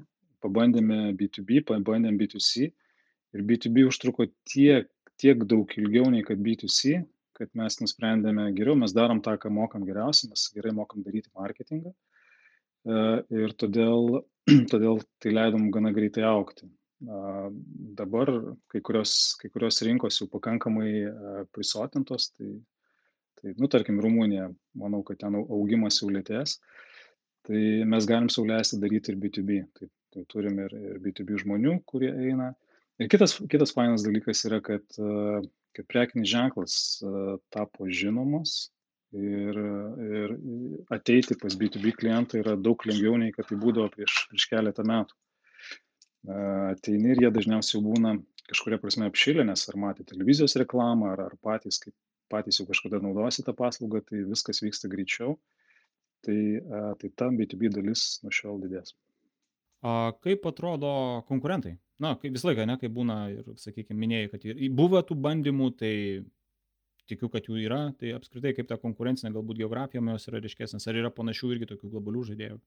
B: pabandėme B2B, pabandėm B2C ir B2B užtruko tiek, tiek daug ilgiau nei kad B2C, kad mes nusprendėme geriau, mes darom tą, ką mokam geriausiai, mes gerai mokam daryti marketingą e, ir todėl, [clears throat] todėl tai leidom gana greitai aukti. Dabar kai kurios, kai kurios rinkos jau pakankamai e, prisotintos, tai, tai nu, tarkim, Rumunija, manau, kad ten augimas jau lėtės. Uh, tai mes galim sau leisti daryti ir B2B. Tai, tai turim ir, ir B2B žmonių, kurie eina. Ir kitas, kitas fainas dalykas yra, kad, kad prekinis ženklas tapo žinomas ir, ir ateiti pas B2B klientą yra daug lengviau nei kad tai būdavo prieš, prieš keletą metų. Ateini ir jie dažniausiai būna kažkuria prasme apšilę, nes ar matė televizijos reklamą, ar, ar patys, kaip patys jau kažkada naudosi tą paslaugą, tai viskas vyksta greičiau tai, tai ta B2B dalis nuo šiol didės.
A: A, kaip atrodo konkurentai? Na, kaip visą laiką, ne, kaip būna ir, sakykime, minėjai, kad ir buvo tų bandymų, tai tikiu, kad jų yra, tai apskritai kaip ta konkurencinė galbūt geografija jos yra ryškesnės, ar yra panašių irgi tokių globalių žaidėjų?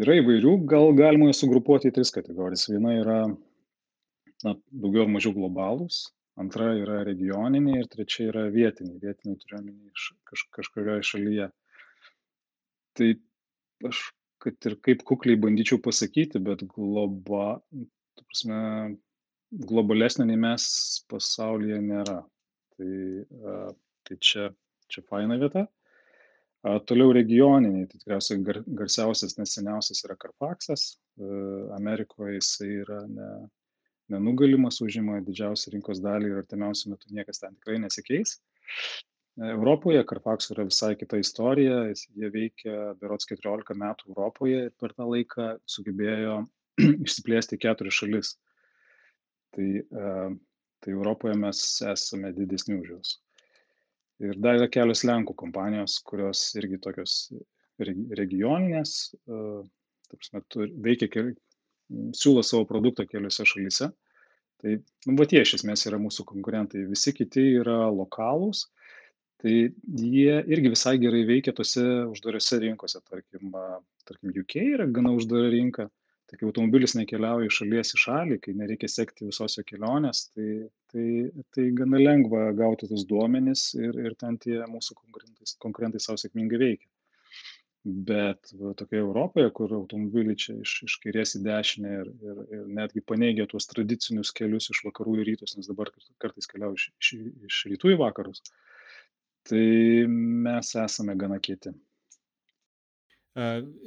B: Yra įvairių, gal galima jas sugrupuoti į tris kategorijas. Viena yra na, daugiau ar mažiau globalūs, antra yra regioniniai ir trečia yra vietiniai. Vietiniai turiuomenį kaž, kažkurioje šalyje tai aš kad ir kaip kukliai bandyčiau pasakyti, bet globa, ta prasme, globalesnė nei mes pasaulyje nėra. Tai, tai čia, čia faina vieta. A, toliau regioniniai, tai tikriausiai gar, garsiausias, neseniausias yra Carfaxas. Amerikoje jisai yra ne, nenugalimas, užima didžiausią rinkos dalį ir artimiausiu metu niekas ten tikrai nesikeis. Europoje Carfax yra visai kita istorija, jie veikia berots 14 metų Europoje ir per tą laiką sugebėjo [clears throat] išsiplėsti keturias šalis. Tai, tai Europoje mes esame didesni už juos. Ir dar yra kelios Lenkų kompanijos, kurios irgi tokios regioninės, prasme, veikia, keli, siūlo savo produktą keliose šalyse. Tai, nu, va tie iš esmės yra mūsų konkurentai. Visi kiti yra lokalūs tai jie irgi visai gerai veikia tose uždarose rinkose tarkim tarkim uk yra gana uždara rinka. Tai kai automobilis nekeliauja iš šalies į šalį kai nereikia sekti visos jo kelionės tai tai tai gana lengva gauti tuos duomenis ir ir ten tie mūsų konkurentai konkurentai sau sėkmingai veikia. Bet va tokioje europoje kur automobiliai čia iš iš kairės į dešinę ir ir ir netgi paneigia tuos tradicinius kelius iš vakarų į rytus nes dabar kartais keliauja iš iš iš rytų į vakarus tai mes esame gana kieti.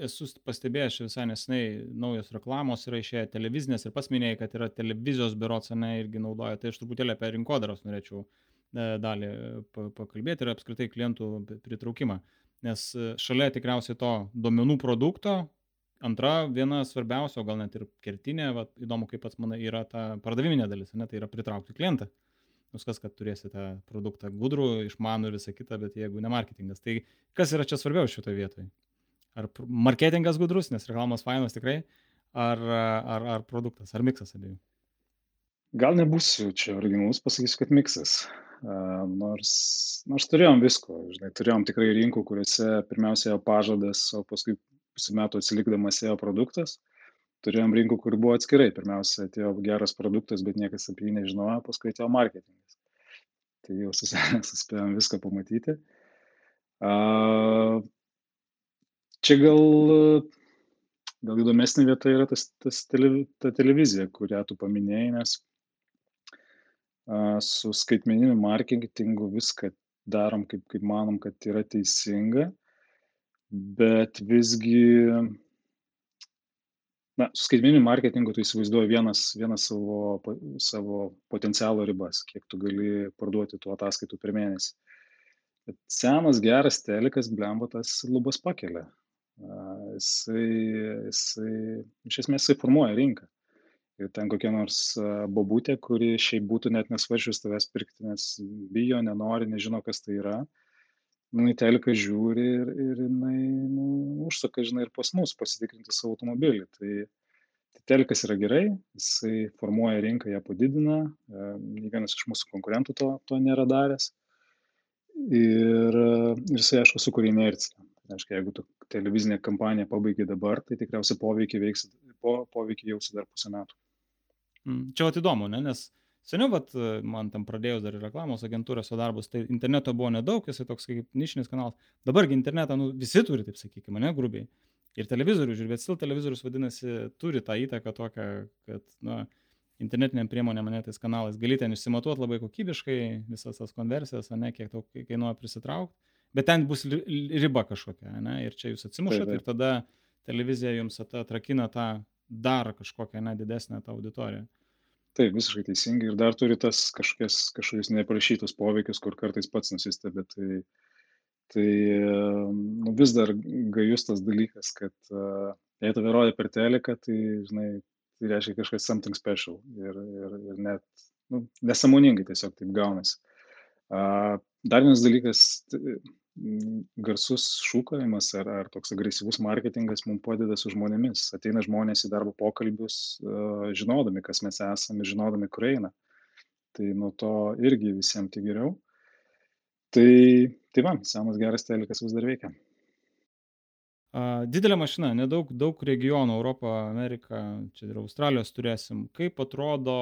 A: Esu pastebėjęs visai nesnai, naujos reklamos yra išėję televizinės ir pats minėjai, kad yra televizijos berots, ne, irgi naudoja. Tai aš truputėlį apie rinkodaros norėčiau e, dalį pakalbėti ir apskritai klientų pritraukimą. Nes e, šalia tikriausiai to duomenų produkto, antra, viena svarbiausia, o gal net ir kertinė, va, įdomu, kaip pats manai, yra ta pardaviminė dalis, ne, tai yra pritraukti klientą viskas, kad turėsi tą produktą gudrų, išmanų ir visą kitą, bet jeigu ne marketingas. Tai kas yra čia svarbiau šitoje vietoje? Ar marketingas gudrus, nes reklamos fainos tikrai, ar, ar, ar produktas, ar miksas abiejų?
B: Gal nebūsiu čia originalus, pasakysiu, kad miksas. Nors, nors turėjom visko, žinai, turėjom tikrai rinkų, kuriuose pirmiausia pažadas, o paskui pusę metų atsilikdamas ėjo produktas. Uh, turėjom rinkų, kur buvo atskirai. Pirmiausia, atėjo geras produktas, bet niekas apie jį nežinojo, paskui atėjo marketingas. Tai jau [laughs] suspėjom viską pamatyti. Čia gal, gal įdomesnė vieta yra tas, tas televi, ta televizija, kurią tu paminėjai, nes su skaitmeniniu marketingu viską darom, kaip, kaip manom, kad yra teisinga, bet visgi na su skaitmeniniu marketingu tu įsivaizduoji vienas vienas savo savo potencialo ribas kiek tu gali parduoti tų ataskaitų per mėnesį Bet senas geras telikas, blemba, tas lubas pakelia. Jisai, jisai, iš esmės, jisai formuoja rinką. Ir ten kokia nors a, bobutė, kuri šiaip būtų net nesvaršius tavęs pirkti, nes bijo, nenori, nežino, kas tai yra. Nu, į teliką žiūri ir, ir jinai nu, užsuka, žinai, ir pas mus pasitikrinti savo automobilį. Tai, tai telikas yra gerai, jisai formuoja rinką, ją padidina, e, nei vienas iš mūsų konkurentų to, to nėra daręs. Ir e, ir jisai, aišku, sukuria inerciją. Tai reiškia, jeigu tu televizinę kampaniją pabaigai dabar, tai tikriausiai poveikį, veiks, po, poveikį jausi dar pusę metų.
A: Mm, Čia įdomu, ne? nes seniau, vat, man tam pradėjus dar ir reklamos agentūrose darbus, tai interneto buvo nedaug, jisai toks kaip nišinis kanalas. Dabargi internetą nu, visi turi, taip sakykime, ne, grubiai. Ir televizorių žiūri, bet stil televizorius vadinasi, turi tą įtaką tokią, kad, na, internetiniam priemonėm, ne tais kanalais, gali ten išsimatuoti labai kokybiškai visas tas konversijas, ne, kiek tau kainuoja prisitraukti, bet ten bus riba kažkokia, ne, ir čia jūs atsimušat
B: Taip,
A: ir tada televizija jums at- atrakina tą dar kažkokią, ne, didesnę tą auditoriją.
B: Taip, visiškai teisingai. Ir dar turi tas kažkokias, kažkokius neprašytus poveikius, kur kartais pats nusistebi. Tai, tai nu, vis dar gajus tas dalykas, kad uh, jei tave rodė per teleką, tai, žinai, tai reiškia kažkas something special. Ir, ir, ir net nu, nesąmoningai tiesiog taip gaunasi. Uh, dar vienas dalykas, garsus šūkavimas ar, ar toks agresyvus marketingas mums padeda su žmonėmis. Ateina žmonės į darbo pokalbius, uh, žinodami, kas mes esame, žinodami, kur eina. Tai nuo to irgi visiems tik geriau. Tai, tai man, senas geras telikas vis dar veikia.
A: Didelė mašina, nedaug daug regionų, Europą, Ameriką, čia ir Australijos turėsim. Kaip atrodo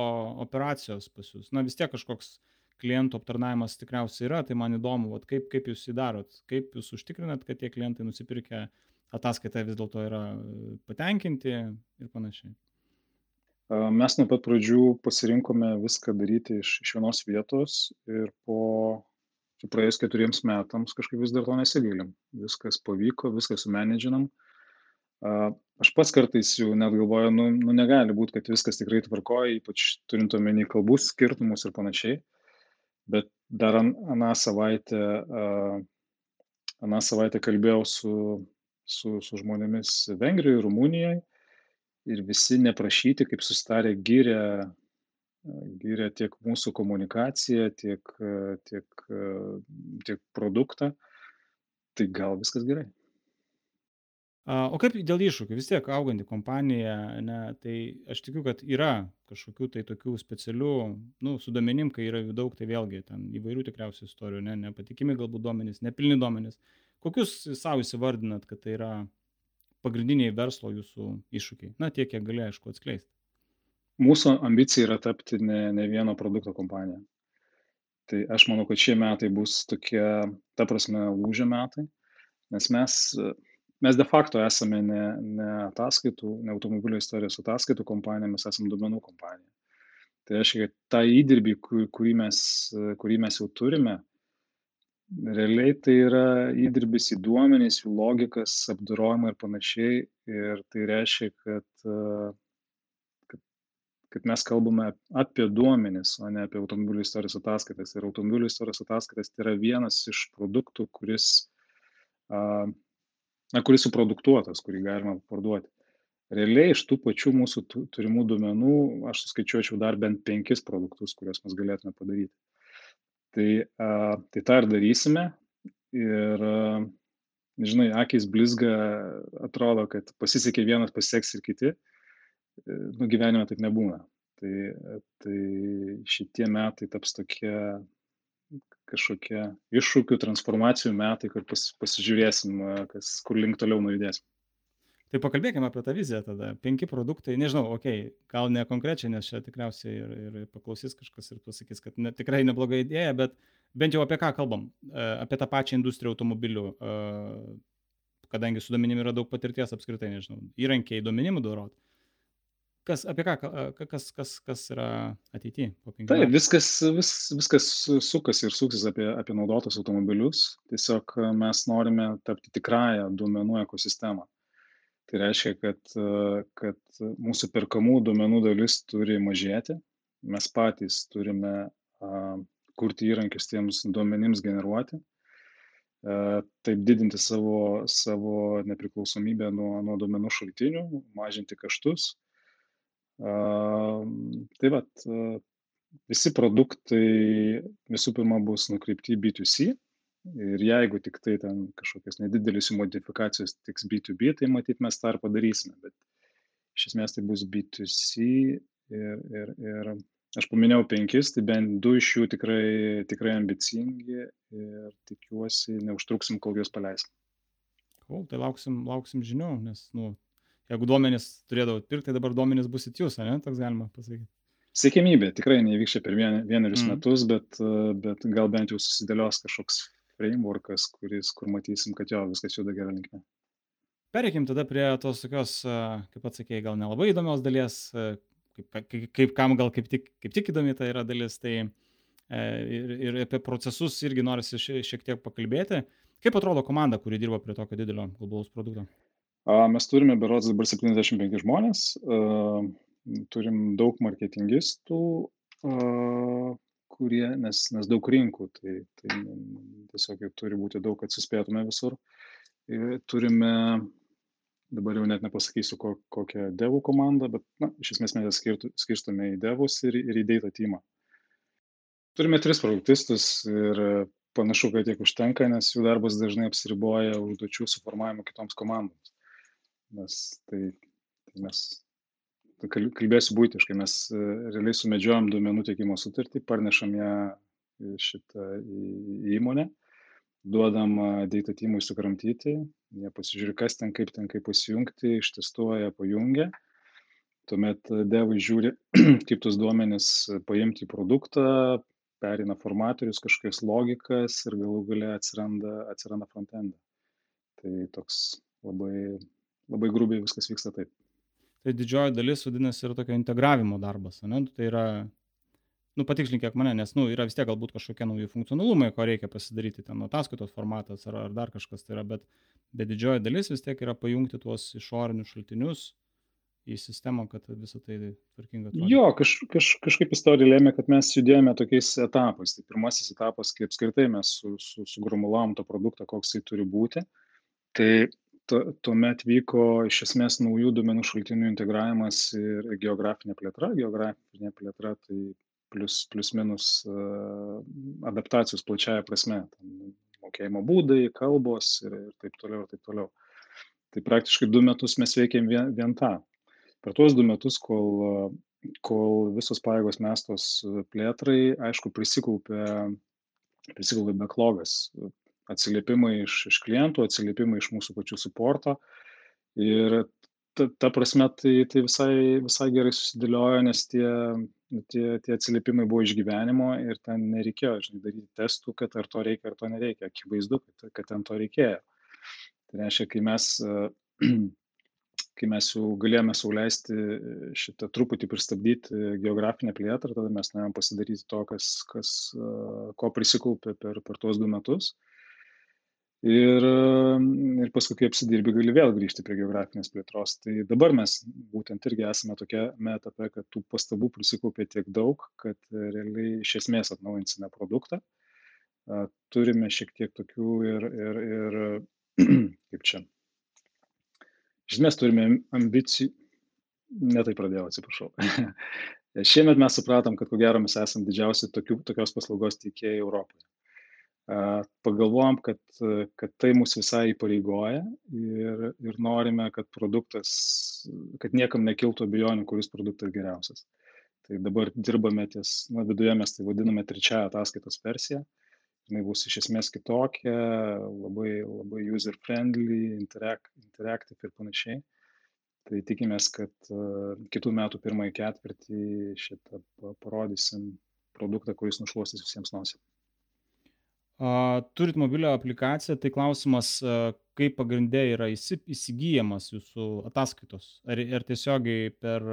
A: operacijos pas jūs? Na vis tiek kažkoks klientų aptarnavimas tikriausiai yra, tai man įdomu, vat, kaip, kaip jūs įdarot, kaip jūs užtikrinat, kad tie klientai nusipirkę ataskaitą vis dėlto yra e, patenkinti ir panašiai.
B: Mes nuo pat pradžių pasirinkome viską daryti iš, iš vienos vietos ir po praėjus keturiems metams kažkaip vis dar to nesigailim. Viskas pavyko, viską sumenedžinam. Aš pats kartais jau net galvoju, nu, nu negali būti, kad viskas tikrai tvarkoja, ypač turint omeny kalbų skirtumus ir panašiai. Bet dar an, aną savaitę, aną savaitę kalbėjau su, su, su žmonėmis Vengrijoje, Rumunijoje ir visi neprašyti, kaip sustarė, gyrė, gyrė tiek mūsų komunikaciją, tiek, tiek, tiek produktą. Tai gal viskas gerai.
A: O kaip dėl iššūkių? Vis tiek auganti kompanija, ne, tai aš tikiu, kad yra kažkokių tai tokių specialių, nu, su domenim, kai yra jų daug, tai vėlgi ten įvairių tikriausiai istorijų, ne, nepatikimi galbūt duomenys, nepilni duomenys. Kokius savo įsivardinat, kad tai yra pagrindiniai verslo jūsų iššūkiai? Na, tiek, kiek gali, aišku, atskleisti.
B: Mūsų ambicija yra tapti ne, ne vieno produkto kompanija. Tai aš manau, kad šie metai bus tokie, ta prasme, lūžio metai, nes mes, mes de facto esame ne, ne ataskaitų, ne automobilio istorijos ataskaitų kompanija, mes esame duomenų kompanija. Tai reiškia, kad tą įdirbį, ku- kurį mes, kurį mes jau turime, realiai tai yra įdirbis į duomenys, jų logikas, apdorojimą ir panašiai. Ir tai reiškia, kad, kad, kad mes kalbame apie duomenis, o ne apie automobilių istorijos ataskaitas. Ir automobilių istorijos ataskaitas tai yra vienas iš produktų, kuris, a, na, kuris suproduktuotas, kurį galima parduoti. Realiai iš tų pačių mūsų tu- turimų duomenų aš suskaičiuočiau dar bent penkis produktus, kuriuos mes galėtume padaryti. Tai, a, tai tą ir darysime. Ir, a, žinai, akis blizga, atrodo, kad pasisekė vienas, pasiseks ir kiti. E, Nu, gyvenime taip nebūna. Tai, tai šitie metai taps tokie kažkokie iššūkių, transformacijų metai, kur pas, pasižiūrėsim, kas, kur link toliau nujudėsim.
A: Tai pakalbėkime apie tą viziją tada. Penki produktai, nežinau, okei, okay, gal ne konkrečiai, nes čia tikriausiai ir, ir paklausys kažkas ir pasakys, kad ne, tikrai nebloga idėja, bet bent jau apie ką kalbam? E, Apie tą pačią industriją automobilių, e, kadangi su duomenim yra daug patirties apskritai, nežinau, įrankiai duomenim dorot. Kas, apie ką, ka- ka- kas, kas, kas yra ateityje po penkių
B: Taip,
A: metų?
B: viskas, vis, viskas sukasi ir suksis apie, apie naudotus automobilius. Tiesiog mes norime tapti tikrąją duomenų ekosistemą. Tai reiškia, kad, kad mūsų perkamų duomenų dalis turi mažėti. Mes patys turime kurti įrankius tiems duomenims generuoti. taip didinti savo, savo nepriklausomybę nuo, nuo duomenų šaltinių, mažinti kaštus. Tai vad, visi produktai visų pirma bus nukreipti į B2C ir jeigu tik tai ten kažkokios nedidelis jų modifikacijos tiks B2B, tai matyt mes tą ir padarysime, bet iš esmės tai bus B2C ir, ir, ir aš paminėjau penkis, tai bent du iš jų tikrai, tikrai ambicingi ir tikiuosi neužtruksim, kol juos paleisim.
A: Cool, tai lauksim, lauksim žinių, nes, nu, jeigu duomenys turėdavot pirkti, tai dabar duomenys bus į jūs, ne, toks galima pasakyti.
B: Sėkmybė tikrai nevyks čia per vien, vienerius mm. metus, bet, bet gal bent jau susidėlios kažkoks frameworkas, kuris, kur matysim, kad jo viskas juda gerą linkmę.
A: Pereikim tada prie tos tokios, kaip atsakėjai, gal nelabai įdomios dalies, kaip, kaip, kaip kam gal kaip tik, kaip tik įdomi tai yra dalis, tai e, ir, ir apie procesus irgi norisi šiek tiek pakalbėti. Kaip atrodo komanda, kuri dirba prie tokio didelio globalaus produkto?
B: Mes turime berods dabar 75 žmonės, turim daug marketingistų, kurie, nes, nes daug rinkų, tai, tai tiesiog turi būti daug, kad suspėtume visur. Turime, dabar jau net nepasakysiu, ko, kokią devų komandą, bet na, iš esmės mes skirstome į devus ir, ir į data teamą. Turime tris produktistus ir panašu, kad tiek užtenka, nes jų darbas dažnai apsiriboja užduočių suformavimu kitoms komandoms nes tai, tai mes tai kalbėsiu būtiškai, mes e, realiai sumedžiojam duomenų tiekimo sutartį, parnešam ją šitą įmonę, duodam data teamui sukramtyti, jie pasižiūri, kas ten, kaip ten, kaip pasijungti, ištestuoja, pajungia. Tuomet devai žiūri, [clears throat] kaip tus duomenis paimti į produktą, perina formatorius, kažkokias logikas ir galų gale atsiranda, atsiranda frontendą. Tai toks labai labai grubiai viskas vyksta taip.
A: Tai didžioji dalis, vadinasi, yra tokio integravimo darbas, ne? Tai yra, nu, patikslinkėk kiek mane, nes, nu, yra vis tiek galbūt kažkokie nauji funkcionalumai, ko reikia pasidaryti, ten ataskaitos formatas ar, ar dar kažkas tai yra, bet, bet didžioji dalis vis tiek yra pajungti tuos išorinius šaltinius į sistemą, kad visą tai tvarkingai atrodo.
B: Jo, kaž, kaž, kažkaip istorija lėmė, kad mes judėjome tokiais etapais. Tai pirmasis etapas, kai apskritai mes su, su, sugrumulavom tą produktą, koks jis turi būti. Tai tuomet vyko iš esmės naujų duomenų šaltinių integravimas ir geografinė plėtra. Geografinė plėtra tai plius, plius minus adaptacijos plačiaja prasme. Ten mokėjimo būdai, kalbos ir, ir taip toliau, ir taip toliau. Tai praktiškai du metus mes veikėm vien, vien tą. Per tuos du metus, kol, kol visos pajėgos mestos plėtrai, aišku, prisikaupė, prisikaupė backlogas atsiliepimai iš, iš klientų, atsiliepimai iš mūsų pačių suporto. Ir ta, ta prasme tai, tai visai, visai gerai susidėliojo, nes tie, tie, tie atsiliepimai buvo iš gyvenimo ir ten nereikėjo, žinai, daryti testų, kad ar to reikia, ar to nereikia. Akivaizdu, kad, kad ten to reikėjo. Tai reiškia, kai mes, [clears throat] kai mes jau galėjome sauliaisti šitą truputį pristabdyti geografinę plėtrą, tada mes norėjome pasidaryti to, kas, kas, ko prisikaupė per, per tuos du metus ir ir paskui kai apsidirbi gali vėl grįžti prie geografinės plėtros. Tai dabar mes būtent irgi esame tokiame etape kad tų pastabų prisikaupė tiek daug kad realiai iš esmės atnaujinsime produktą. Turime šiek tiek tokių ir ir ir [clears throat] kaip čia? Iš esmės turime ambicijų ne taip pradėjau atsiprašau. [laughs] Šiemet mes supratom kad ko gero mes esam didžiausi tokių tokios paslaugos teikėjai europoje pagalvojom, kad, kad tai mus visai įpareigoja ir, ir norime, kad produktas, kad niekam nekiltų abejonių, kuris produktas geriausias. Tai dabar dirbame ties, na, viduje mes tai vadiname trečiąją ataskaitos versiją. Jis bus iš esmės kitokia, labai, labai user-friendly, interact, interactive ir panašiai. Tai tikimės, kad kitų metų pirmąjį ketvirtį šitą parodysim produktą, kuris nušluostys visiems nosį
A: turit mobilią aplikaciją, tai klausimas, kaip pagrindė yra įsigyjamas jūsų ataskaitos? Ar, ar tiesiogiai per,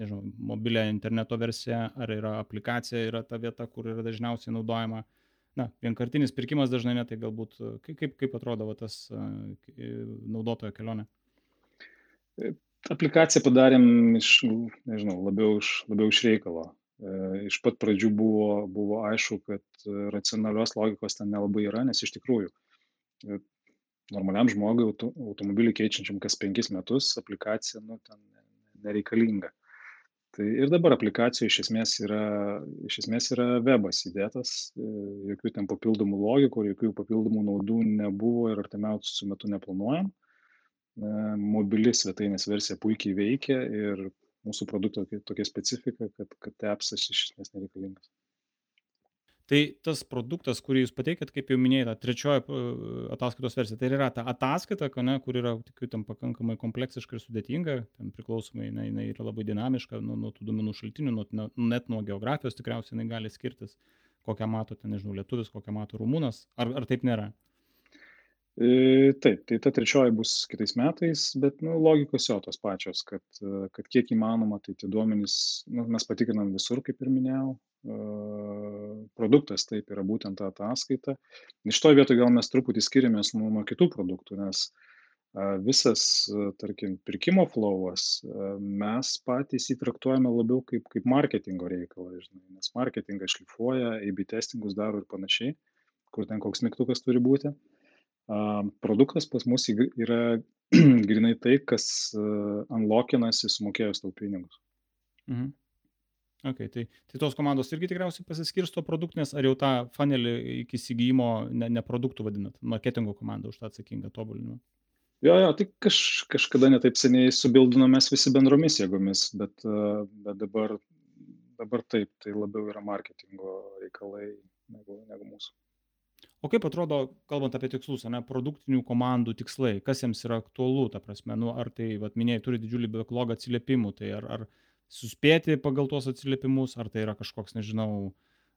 A: nežinau, mobilę interneto versiją, ar yra aplikacija, yra ta vieta, kur yra dažniausiai naudojama? Na, vienkartinis pirkimas dažnai ne, tai galbūt kaip, kaip, kaip atrodo va, tas naudotojo kelionė?
B: Aplikaciją padarėm iš, nežinau, labiau iš, labiau iš reikalo iš pat pradžių buvo, buvo aišku, kad racionalios logikos ten nelabai yra, nes iš tikrųjų normaliam žmogui auto, automobilį keičiančiam kas penkis metus aplikacija nu, ten nereikalinga. Tai ir dabar aplikacijoje iš esmės yra, iš esmės yra webas įdėtas, e, jokių ten papildomų logikų, jokių papildomų naudų nebuvo ir artimiausių metų neplanuojam. E, mobili svetainės versija puikiai veikia ir mūsų produkto tokia specifika, kad, kad appsas iš esmės nereikalingas.
A: Tai tas produktas, kurį jūs pateikėt, kaip jau minėjai, ta trečioji ataskaitos versija, tai yra ta ataskaita, ne, kur yra tikiu, tam pakankamai kompleksiška ir sudėtinga, ten priklausomai, jinai, jinai yra labai dinamiška nuo, nuo tų duomenų šaltinių, nuo, net nuo geografijos tikriausiai jinai gali skirtis, kokią mato ten, nežinau, lietuvis, kokią mato rumūnas, ar, ar taip nėra?
B: Taip, tai ta trečioji bus kitais metais, bet nu, logikos jo tos pačios, kad, kad kiek įmanoma, tai tie duomenys, nu, mes patikrinam visur, kaip ir minėjau, produktas taip yra būtent ta ataskaita. Iš to vietoje gal mes truputį skiriamės nuo, nuo kitų produktų, nes visas, tarkim, pirkimo flowas mes patys įtraktuojame labiau kaip, kaip marketingo reikalą, žinai, nes marketingas šlifuoja, AB testingus daro ir panašiai, kur ten koks mygtukas turi būti. Uh, Produktas pas mus yra [clears throat] grinai tai, kas unlockinasi sumokėjus tau pinigus.
A: Mhm. Ok, tai, tai tos komandos irgi tikriausiai pasiskirsto produktinės, ar jau tą fanelį iki įsigijimo ne, ne produktų vadinat, marketingo komanda už tą atsakingą tobulinimą?
B: Jo, jo, tai kaž, kažkada netaip seniai subildinomės visi bendromis jėgomis, bet, bet dabar, dabar taip, tai labiau yra marketingo reikalai negu, negu mūsų.
A: O kaip atrodo, kalbant apie tikslus, ne, produktinių komandų tikslai, kas jiems yra aktualu, ta prasme, nu, ar tai, vad minėjai, turi didžiulį backlog atsiliepimų, tai ar, ar suspėti pagal tuos atsiliepimus, ar tai yra kažkoks, nežinau,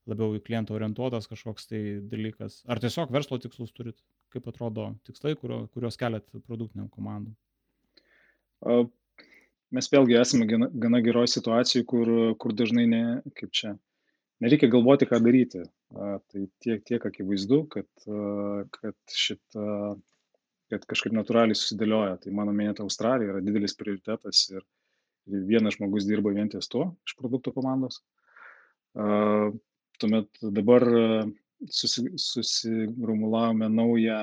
A: labiau į klientą orientuotas kažkoks tai dalykas, ar tiesiog verslo tikslus turit, kaip atrodo tikslai, kurio, kuriuos keliat produktiniam komandom?
B: Mes vėlgi esame gana, gana geroje situacijoje, kur, kur dažnai ne, kaip čia, nereikia galvoti, ką daryti. Tai tiek, tiek akivaizdu, kad, kad šitą, kad kažkaip natūraliai susidėlioja. Tai mano minėta Australija yra didelis prioritetas ir vienas žmogus dirba vien ties tuo iš produkto komandos. Tuomet dabar susi, susigrumulavome naują,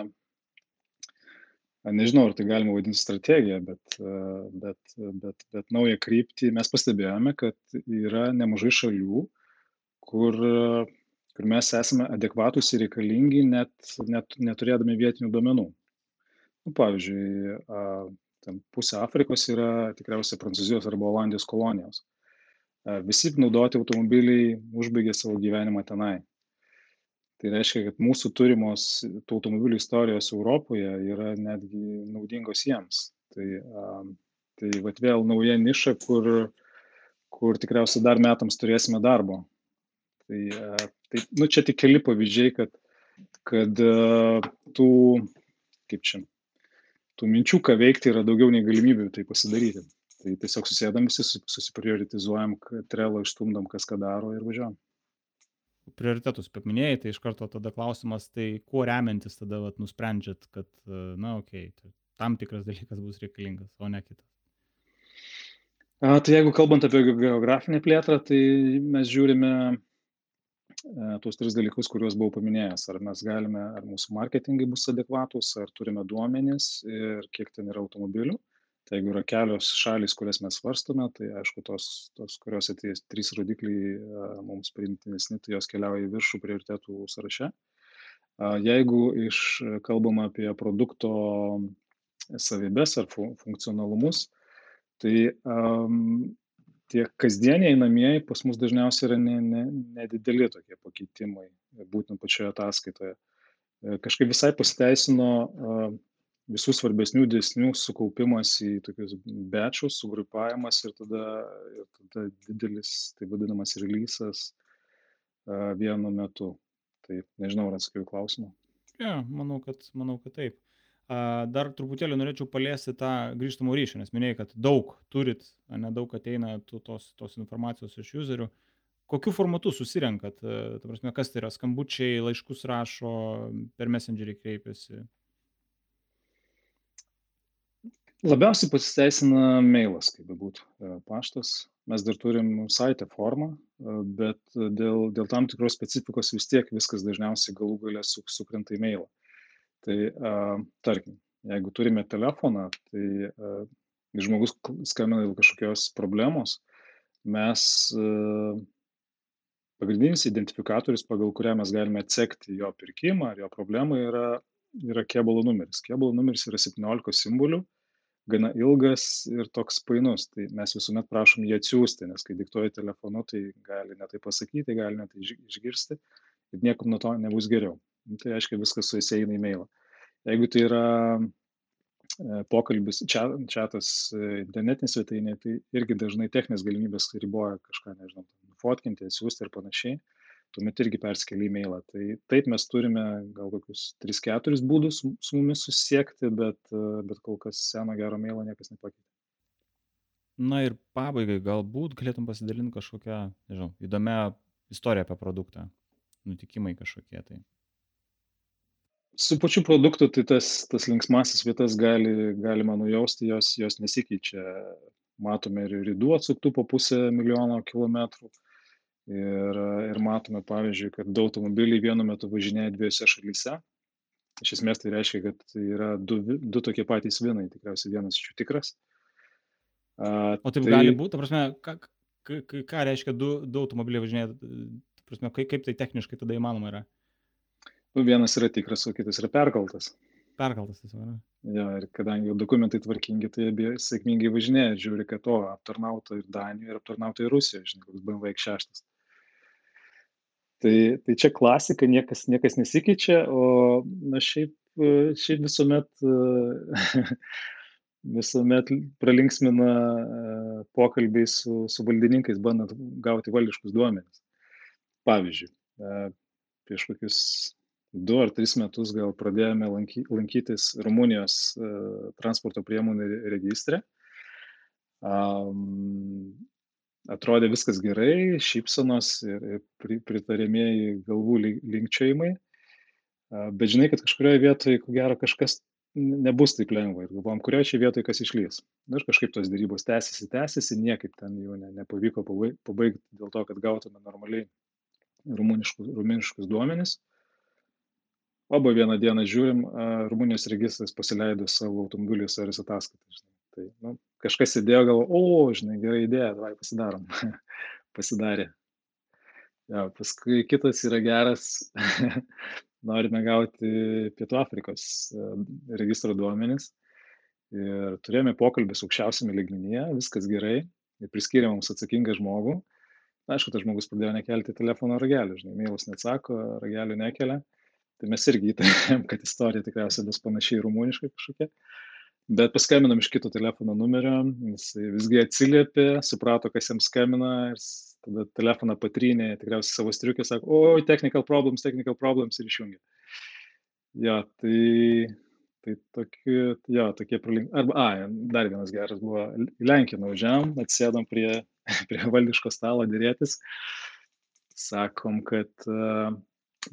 B: nežinau, ar tai galima vadinti strategiją, bet, bet, bet, bet naują kryptį mes pastebėjome, kad yra nemažai šalių, kur, kur mes esame adekvatūs ir reikalingi net, net neturėdami vietinių duomenų. Nu, pavyzdžiui, pusė Afrikos yra tikriausiai Prancūzijos arba Olandijos kolonijos. Visi naudoti automobiliai užbaigė savo gyvenimą tenai. Tai reiškia, kad mūsų turimos tų automobilių istorijos Europoje yra netgi naudingos jiems. Tai, tai vat vėl nauja niša, kur, kur tikriausiai dar metams turėsime darbo. Tai, e, tai nu, čia tik keli pavyzdžiai, kad, kad e, tų, kaip čia, tų minčių, ką veikti, yra daugiau nei galimybių tai pasidaryti. Tai tiesiog susėdam visi, susiprioritizuojam, trelo išstumdam, kas ką daro ir važiuojam.
A: Prioritetus paminėjai, tai iš karto tada klausimas, tai kuo remiantis tada vat, nusprendžiat, kad, e, na, okei, okay, tam tikras dalykas bus reikalingas, o ne kitas.
B: A, tai jeigu kalbant apie geografinę plėtrą, tai mes žiūrime tuos tris dalykus, kuriuos buvau paminėjęs. Ar mes galime, ar mūsų marketingai bus adekvatus, ar turime duomenis ir kiek ten yra automobilių. Tai jeigu yra kelios šalis, kurias mes svarstome, tai aišku, tos, tos kuriuose tie trys rodikliai e, mums priimtinesni, tai jos keliauja į viršų prioritetų sąraše. Jeigu iš kalbama apie produkto savybės ar funkcionalumus, tai um, tie kasdieniai einamieji pas mus dažniausiai yra ne, ne, nedideli tokie pakeitimai, būtent pačioje ataskaitoje. E, kažkaip visai pasiteisino visų svarbesnių dėsnių sukaupimas į tokius bečius, sugrupavimas ir tada, ir tada didelis, tai vadinamas releasas vienu metu. Tai nežinau, ar atsakiau klausimą.
A: Ja, manau, kad, manau, kad taip. Dar truputėlį norėčiau paliesti tą grįžtamą ryšį, nes minėjai, kad daug turit, nedaug ateina tos, tos informacijos iš userių. Kokiu formatu susirenkat? Ta prasme, kas tai yra? Skambučiai, laiškus rašo, per messengerį kreipiasi?
B: Labiausiai pasiteisina mailas, kaip bebūtų, paštas. Mes dar turim saitę formą, bet dėl, dėl tam tikros specifikos vis tiek viskas dažniausiai galų galę sukrenta į mailą Tai tarkim, jeigu turime telefoną, tai žmogus skambina dėl kažkokios problemos, mes pagrindinis identifikatorius, pagal kurią mes galime atsekti jo pirkimą ar jo problemą, yra, yra kėbulo numeris. Kėbulo numeris yra 17 simbolių, gana ilgas ir toks painus. Tai mes visuomet prašom jį atsiųsti, nes kai diktuoja telefonu, tai gali netai pasakyti, gali netai išgirsti ir niekam nuo to nebus geriau. Tai reiškia, viskas su jais eina į mailą. Jeigu tai yra e, pokalbis, čatas e, internetinė svetainė, tai irgi dažnai techninės galimybės riboja kažką, nežinau, fotkinti, atsiųsti ir panašiai tuomet irgi persikeli į mailą. Tai taip mes turime gal kokius 3-4 būdus su mumis susisiekti, bet, bet kol kas seno gero mailo niekas nepakeitė.
A: Na ir pabaigai galbūt galėtum pasidalinti kažkokią, nežinau, įdomią istoriją apie produktą, nutikimai kažkokie tai.
B: Su pačiu produktu, tai tas, tas linksmasis vietas gali, galima nujausti, jos, jos nesikeičia. Matome ir rydų atsuktų po pusę milijono kilometrų. Ir ir matome pavyzdžiui kad du automobiliai vienu metu važinėja dviejose šalyse. Iš esmės tai reiškia kad yra du du tokie patys vinai tikriausiai vienas iš jų tikras.
A: A, o taip tai... gali būti ta prasme ką, ką, ką reiškia du, du automobiliai važinėja ta prasme kaip, kaip tai techniškai tada įmanoma yra
B: nu, vienas yra tikras o kitas yra perkaltas.
A: Perkaltas tiesiog ne?
B: Jo ir kadangi dokumentai tvarkingi tai abie sėkmingai važinėja žiūri kad o aptarnauta ir danijoje ir aptarnauta ir rusijoje žinai koks bmw x6 tai tai čia klasika niekas niekas nesikeičia o na šiaip šiaip visuomet [laughs] visuomet pralinksmina pokalbiai su su valdininkais bandant gauti valdiškus duomenis. Pavyzdžiui prieš kokius du ar tris metus gal pradėjome lanky, lankytis Rumunijos transporto priemonių registre. Um, atrodė viskas gerai, šypsenos ir pritariamieji galvų linkčiojimai, bet žinai, kad kažkurioje vietoje, ko gero, kažkas nebus taip lengva ir galvom, kurioje čia vietoje kas išlys. Ir kažkaip tos dėrybos tęsiasi, tęsiasi, niekaip ten jų ne, nepavyko pabaigti dėl to, kad gautume normaliai rumuniškus, rumuniškus duomenis. Oba vieną dieną žiūrim, Rumunijos registras pasileido savo automobilių serijos ataskaitą. Tai nu, kažkas įdėjo, gal, o, žinai, gera idėja, davai pasidarom. [laughs] Pasidarė. Ja, paskui kitas yra geras, [laughs] norime gauti Pietų Afrikos registro duomenis. Ir turėjome pokalbį su aukščiausiame lygmenyje, viskas gerai, ir priskyrė mums atsakingą žmogų. Aišku, tas žmogus pradėjo nekelti telefono ragelį, žinai, mailas neatsako, ragelį nekelia. Tai mes irgi įtarėm, kad istorija tikriausiai bus panašiai rumuniškai kažkokia bet paskambinom iš kito telefono numerio jisai visgi atsiliepė suprato kas jam skambina ir tada telefoną patrynė tikriausiai savo striuke sako oi technical problems technical problems ir išjungė. Jo tai tai tokie jo tokie pralink arba ai dar vienas geras buvo. Į lenkiją nuvažiavom atsisėdom prie [laughs] prie valdiško stalo derėtis. Sakom kad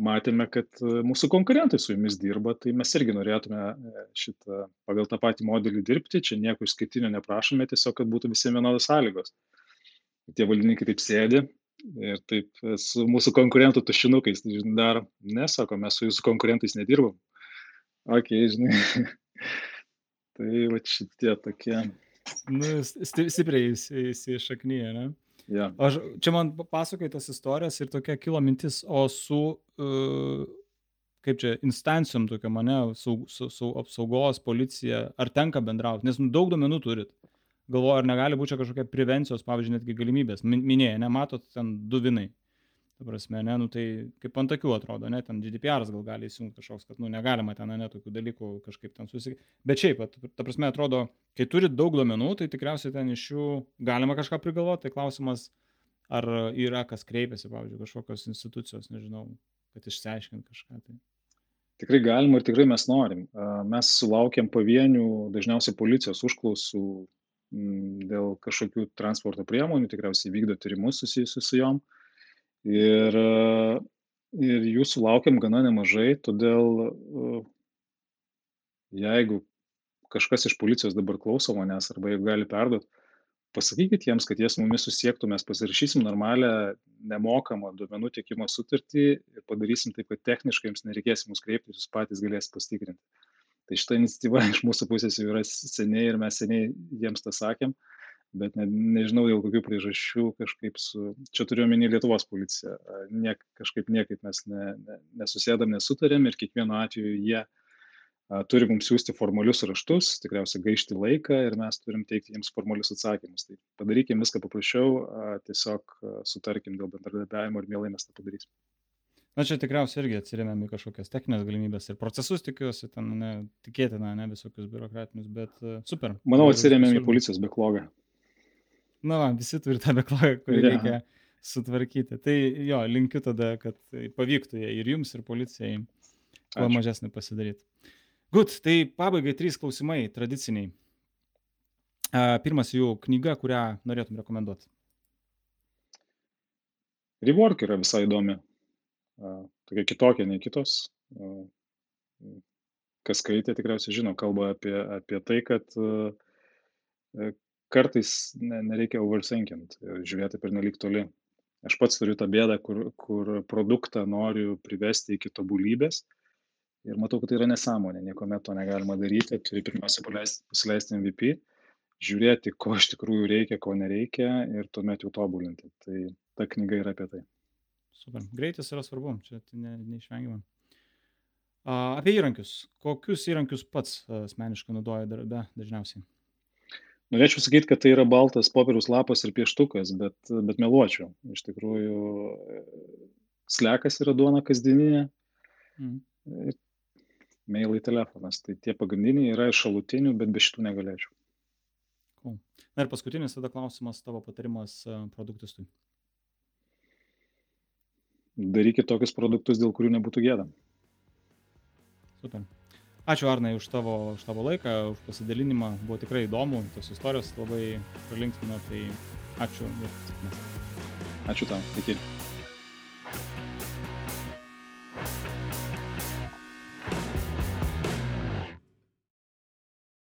B: matėme, kad e, mūsų konkurentai su jumis dirba, tai mes irgi norėtume e, šitą pagal tą patį modelį dirbti, čia nieko išskirtinio neprašome, tiesiog, kad būtų visiems vienodos sąlygos. Tie valdininkai taip sėdi ir taip e, su mūsų konkurentų tušinukais daro, nesako, mes su jūsų konkurentais nedirbam. Ok, žinai. [laughs] tai va šitie tokie.
A: Nu, stipriai įsišaknyje, ne?
B: Ja.
A: Aš, čia man pasakoja tas istorijas ir tokia kilo mintis, o su, uh, kaip čia, instancijom tokia mane, su, su, su apsaugos, policija, ar tenka bendrauti, nes nu, daug domenų turit. Galvoju, ar negali būti čia kažkokia prevencijos, pavyzdžiui, netgi galimybės. Minėjai, nematot ten du vinai ta prasme, ne, nu tai kaip ant akių atrodo, ne, ten GDPR gal gali įsijungti kažkoks, kad, nu, negalima ten, ne, tokių dalykų kažkaip ten susitikti. Bet šiaip, ta prasme, atrodo, kai turi daug duomenų, tai tikriausiai ten iš jų galima kažką prigalvoti, tai klausimas, ar yra kas kreipiasi, pavyzdžiui, kažkokios institucijos, nežinau, kad išsiaiškint kažką. Tai.
B: Tikrai galima ir tikrai mes norim. Mes sulaukiam pavienių, dažniausiai policijos užklausų dėl kažkokių transporto priemonių, tikriausiai vykdo tyrimus susijusius su jom. Uh, ir ir jų sulaukiam gana nemažai todėl jeigu kažkas iš policijos dabar klauso manęs arba jeigu gali perduot pasakykit jiems, kad jie su mumis susiektų, mes pasirašysim normalią nemokamą duomenų tiekimo sutartį ir padarysim taip, kad techniškai jums nereikės mus kreiptis, jūs patys galėsite pasitikrinti. Tai šita iniciatyva [laughs] iš mūsų pusės jau yra seniai ir mes seniai jiems tą sakėm, bet ne, nežinau dėl kokių priežasčių kažkaip su, čia turiu omeny Lietuvos policiją, niek, kažkaip niekaip mes ne, ne, nesusėdam, nesutarėm ir kiekvienu atveju jie turi mums siūsti formalius raštus, tikriausiai gaišti laiką ir mes turim teikti jiems formalius atsakymus. Tai padarykim viską paprasčiau, tiesiog sutarkim dėl bendradarbiavimo ir mielai mes tą padarysim.
A: Na čia tikriausiai irgi atsirėmėm į kažkokias techninės galimybės ir procesus tikiuosi, ten ne, tikėtina, ne visokius biurokratinius, bet uh, super.
B: Manau, atsirėmėm į policijos beklogą.
A: Na, va, visi turi tą beklogą, kurį ja. reikia sutvarkyti. Tai jo, linkiu tada, kad pavyktų jie ir jums, ir policijai kuo mažesnį pasidaryti. Gut, tai pabaigai trys klausimai tradiciniai. Pirmas jų knyga, kurią norėtum rekomenduoti.
B: Rework yra visai įdomi. Tokia kitokia nei kitos. Kas skaitė, tikriausiai žino, kalba apie, apie tai, kad kartais nereikia overthinkint ir žiūrėti per nelik toli. Aš pats turiu tą bėdą, kur, kur produktą noriu privesti iki tobulybės, ir matau, kad tai yra nesąmonė, niekuomet to negalima daryti, turi pirmiausia pasileisti MVP, žiūrėti, ko iš tikrųjų reikia, ko nereikia ir tuomet jau tobulinti. Tai ta knyga yra apie tai.
A: Super. Greitis yra svarbu, čia tai ne, neišvengiama. Apie įrankius. Kokius įrankius pats asmeniškai naudoja darbe dažniausiai?
B: Norėčiau sakyti, kad tai yra baltas popieriaus lapas ir pieštukas, bet, bet meluočiau. Iš tikrųjų, slekas yra duona kasdieninė. Mm mailai, telefonas. Tai tie pagrindiniai yra iš šalutinių, bet be šitų negalėčiau.
A: Cool. Na ir paskutinis tada klausimas, tavo patarimas e, produktistui.
B: Darykit tokius produktus, dėl kurių nebūtų gėda.
A: Super. Ačiū Arnai už tavo, už tavo laiką, už pasidalinimą. Buvo tikrai įdomu, tos istorijos labai pralinksmino, tai ačiū ir sėkmės.
B: Ačiū tau, iki.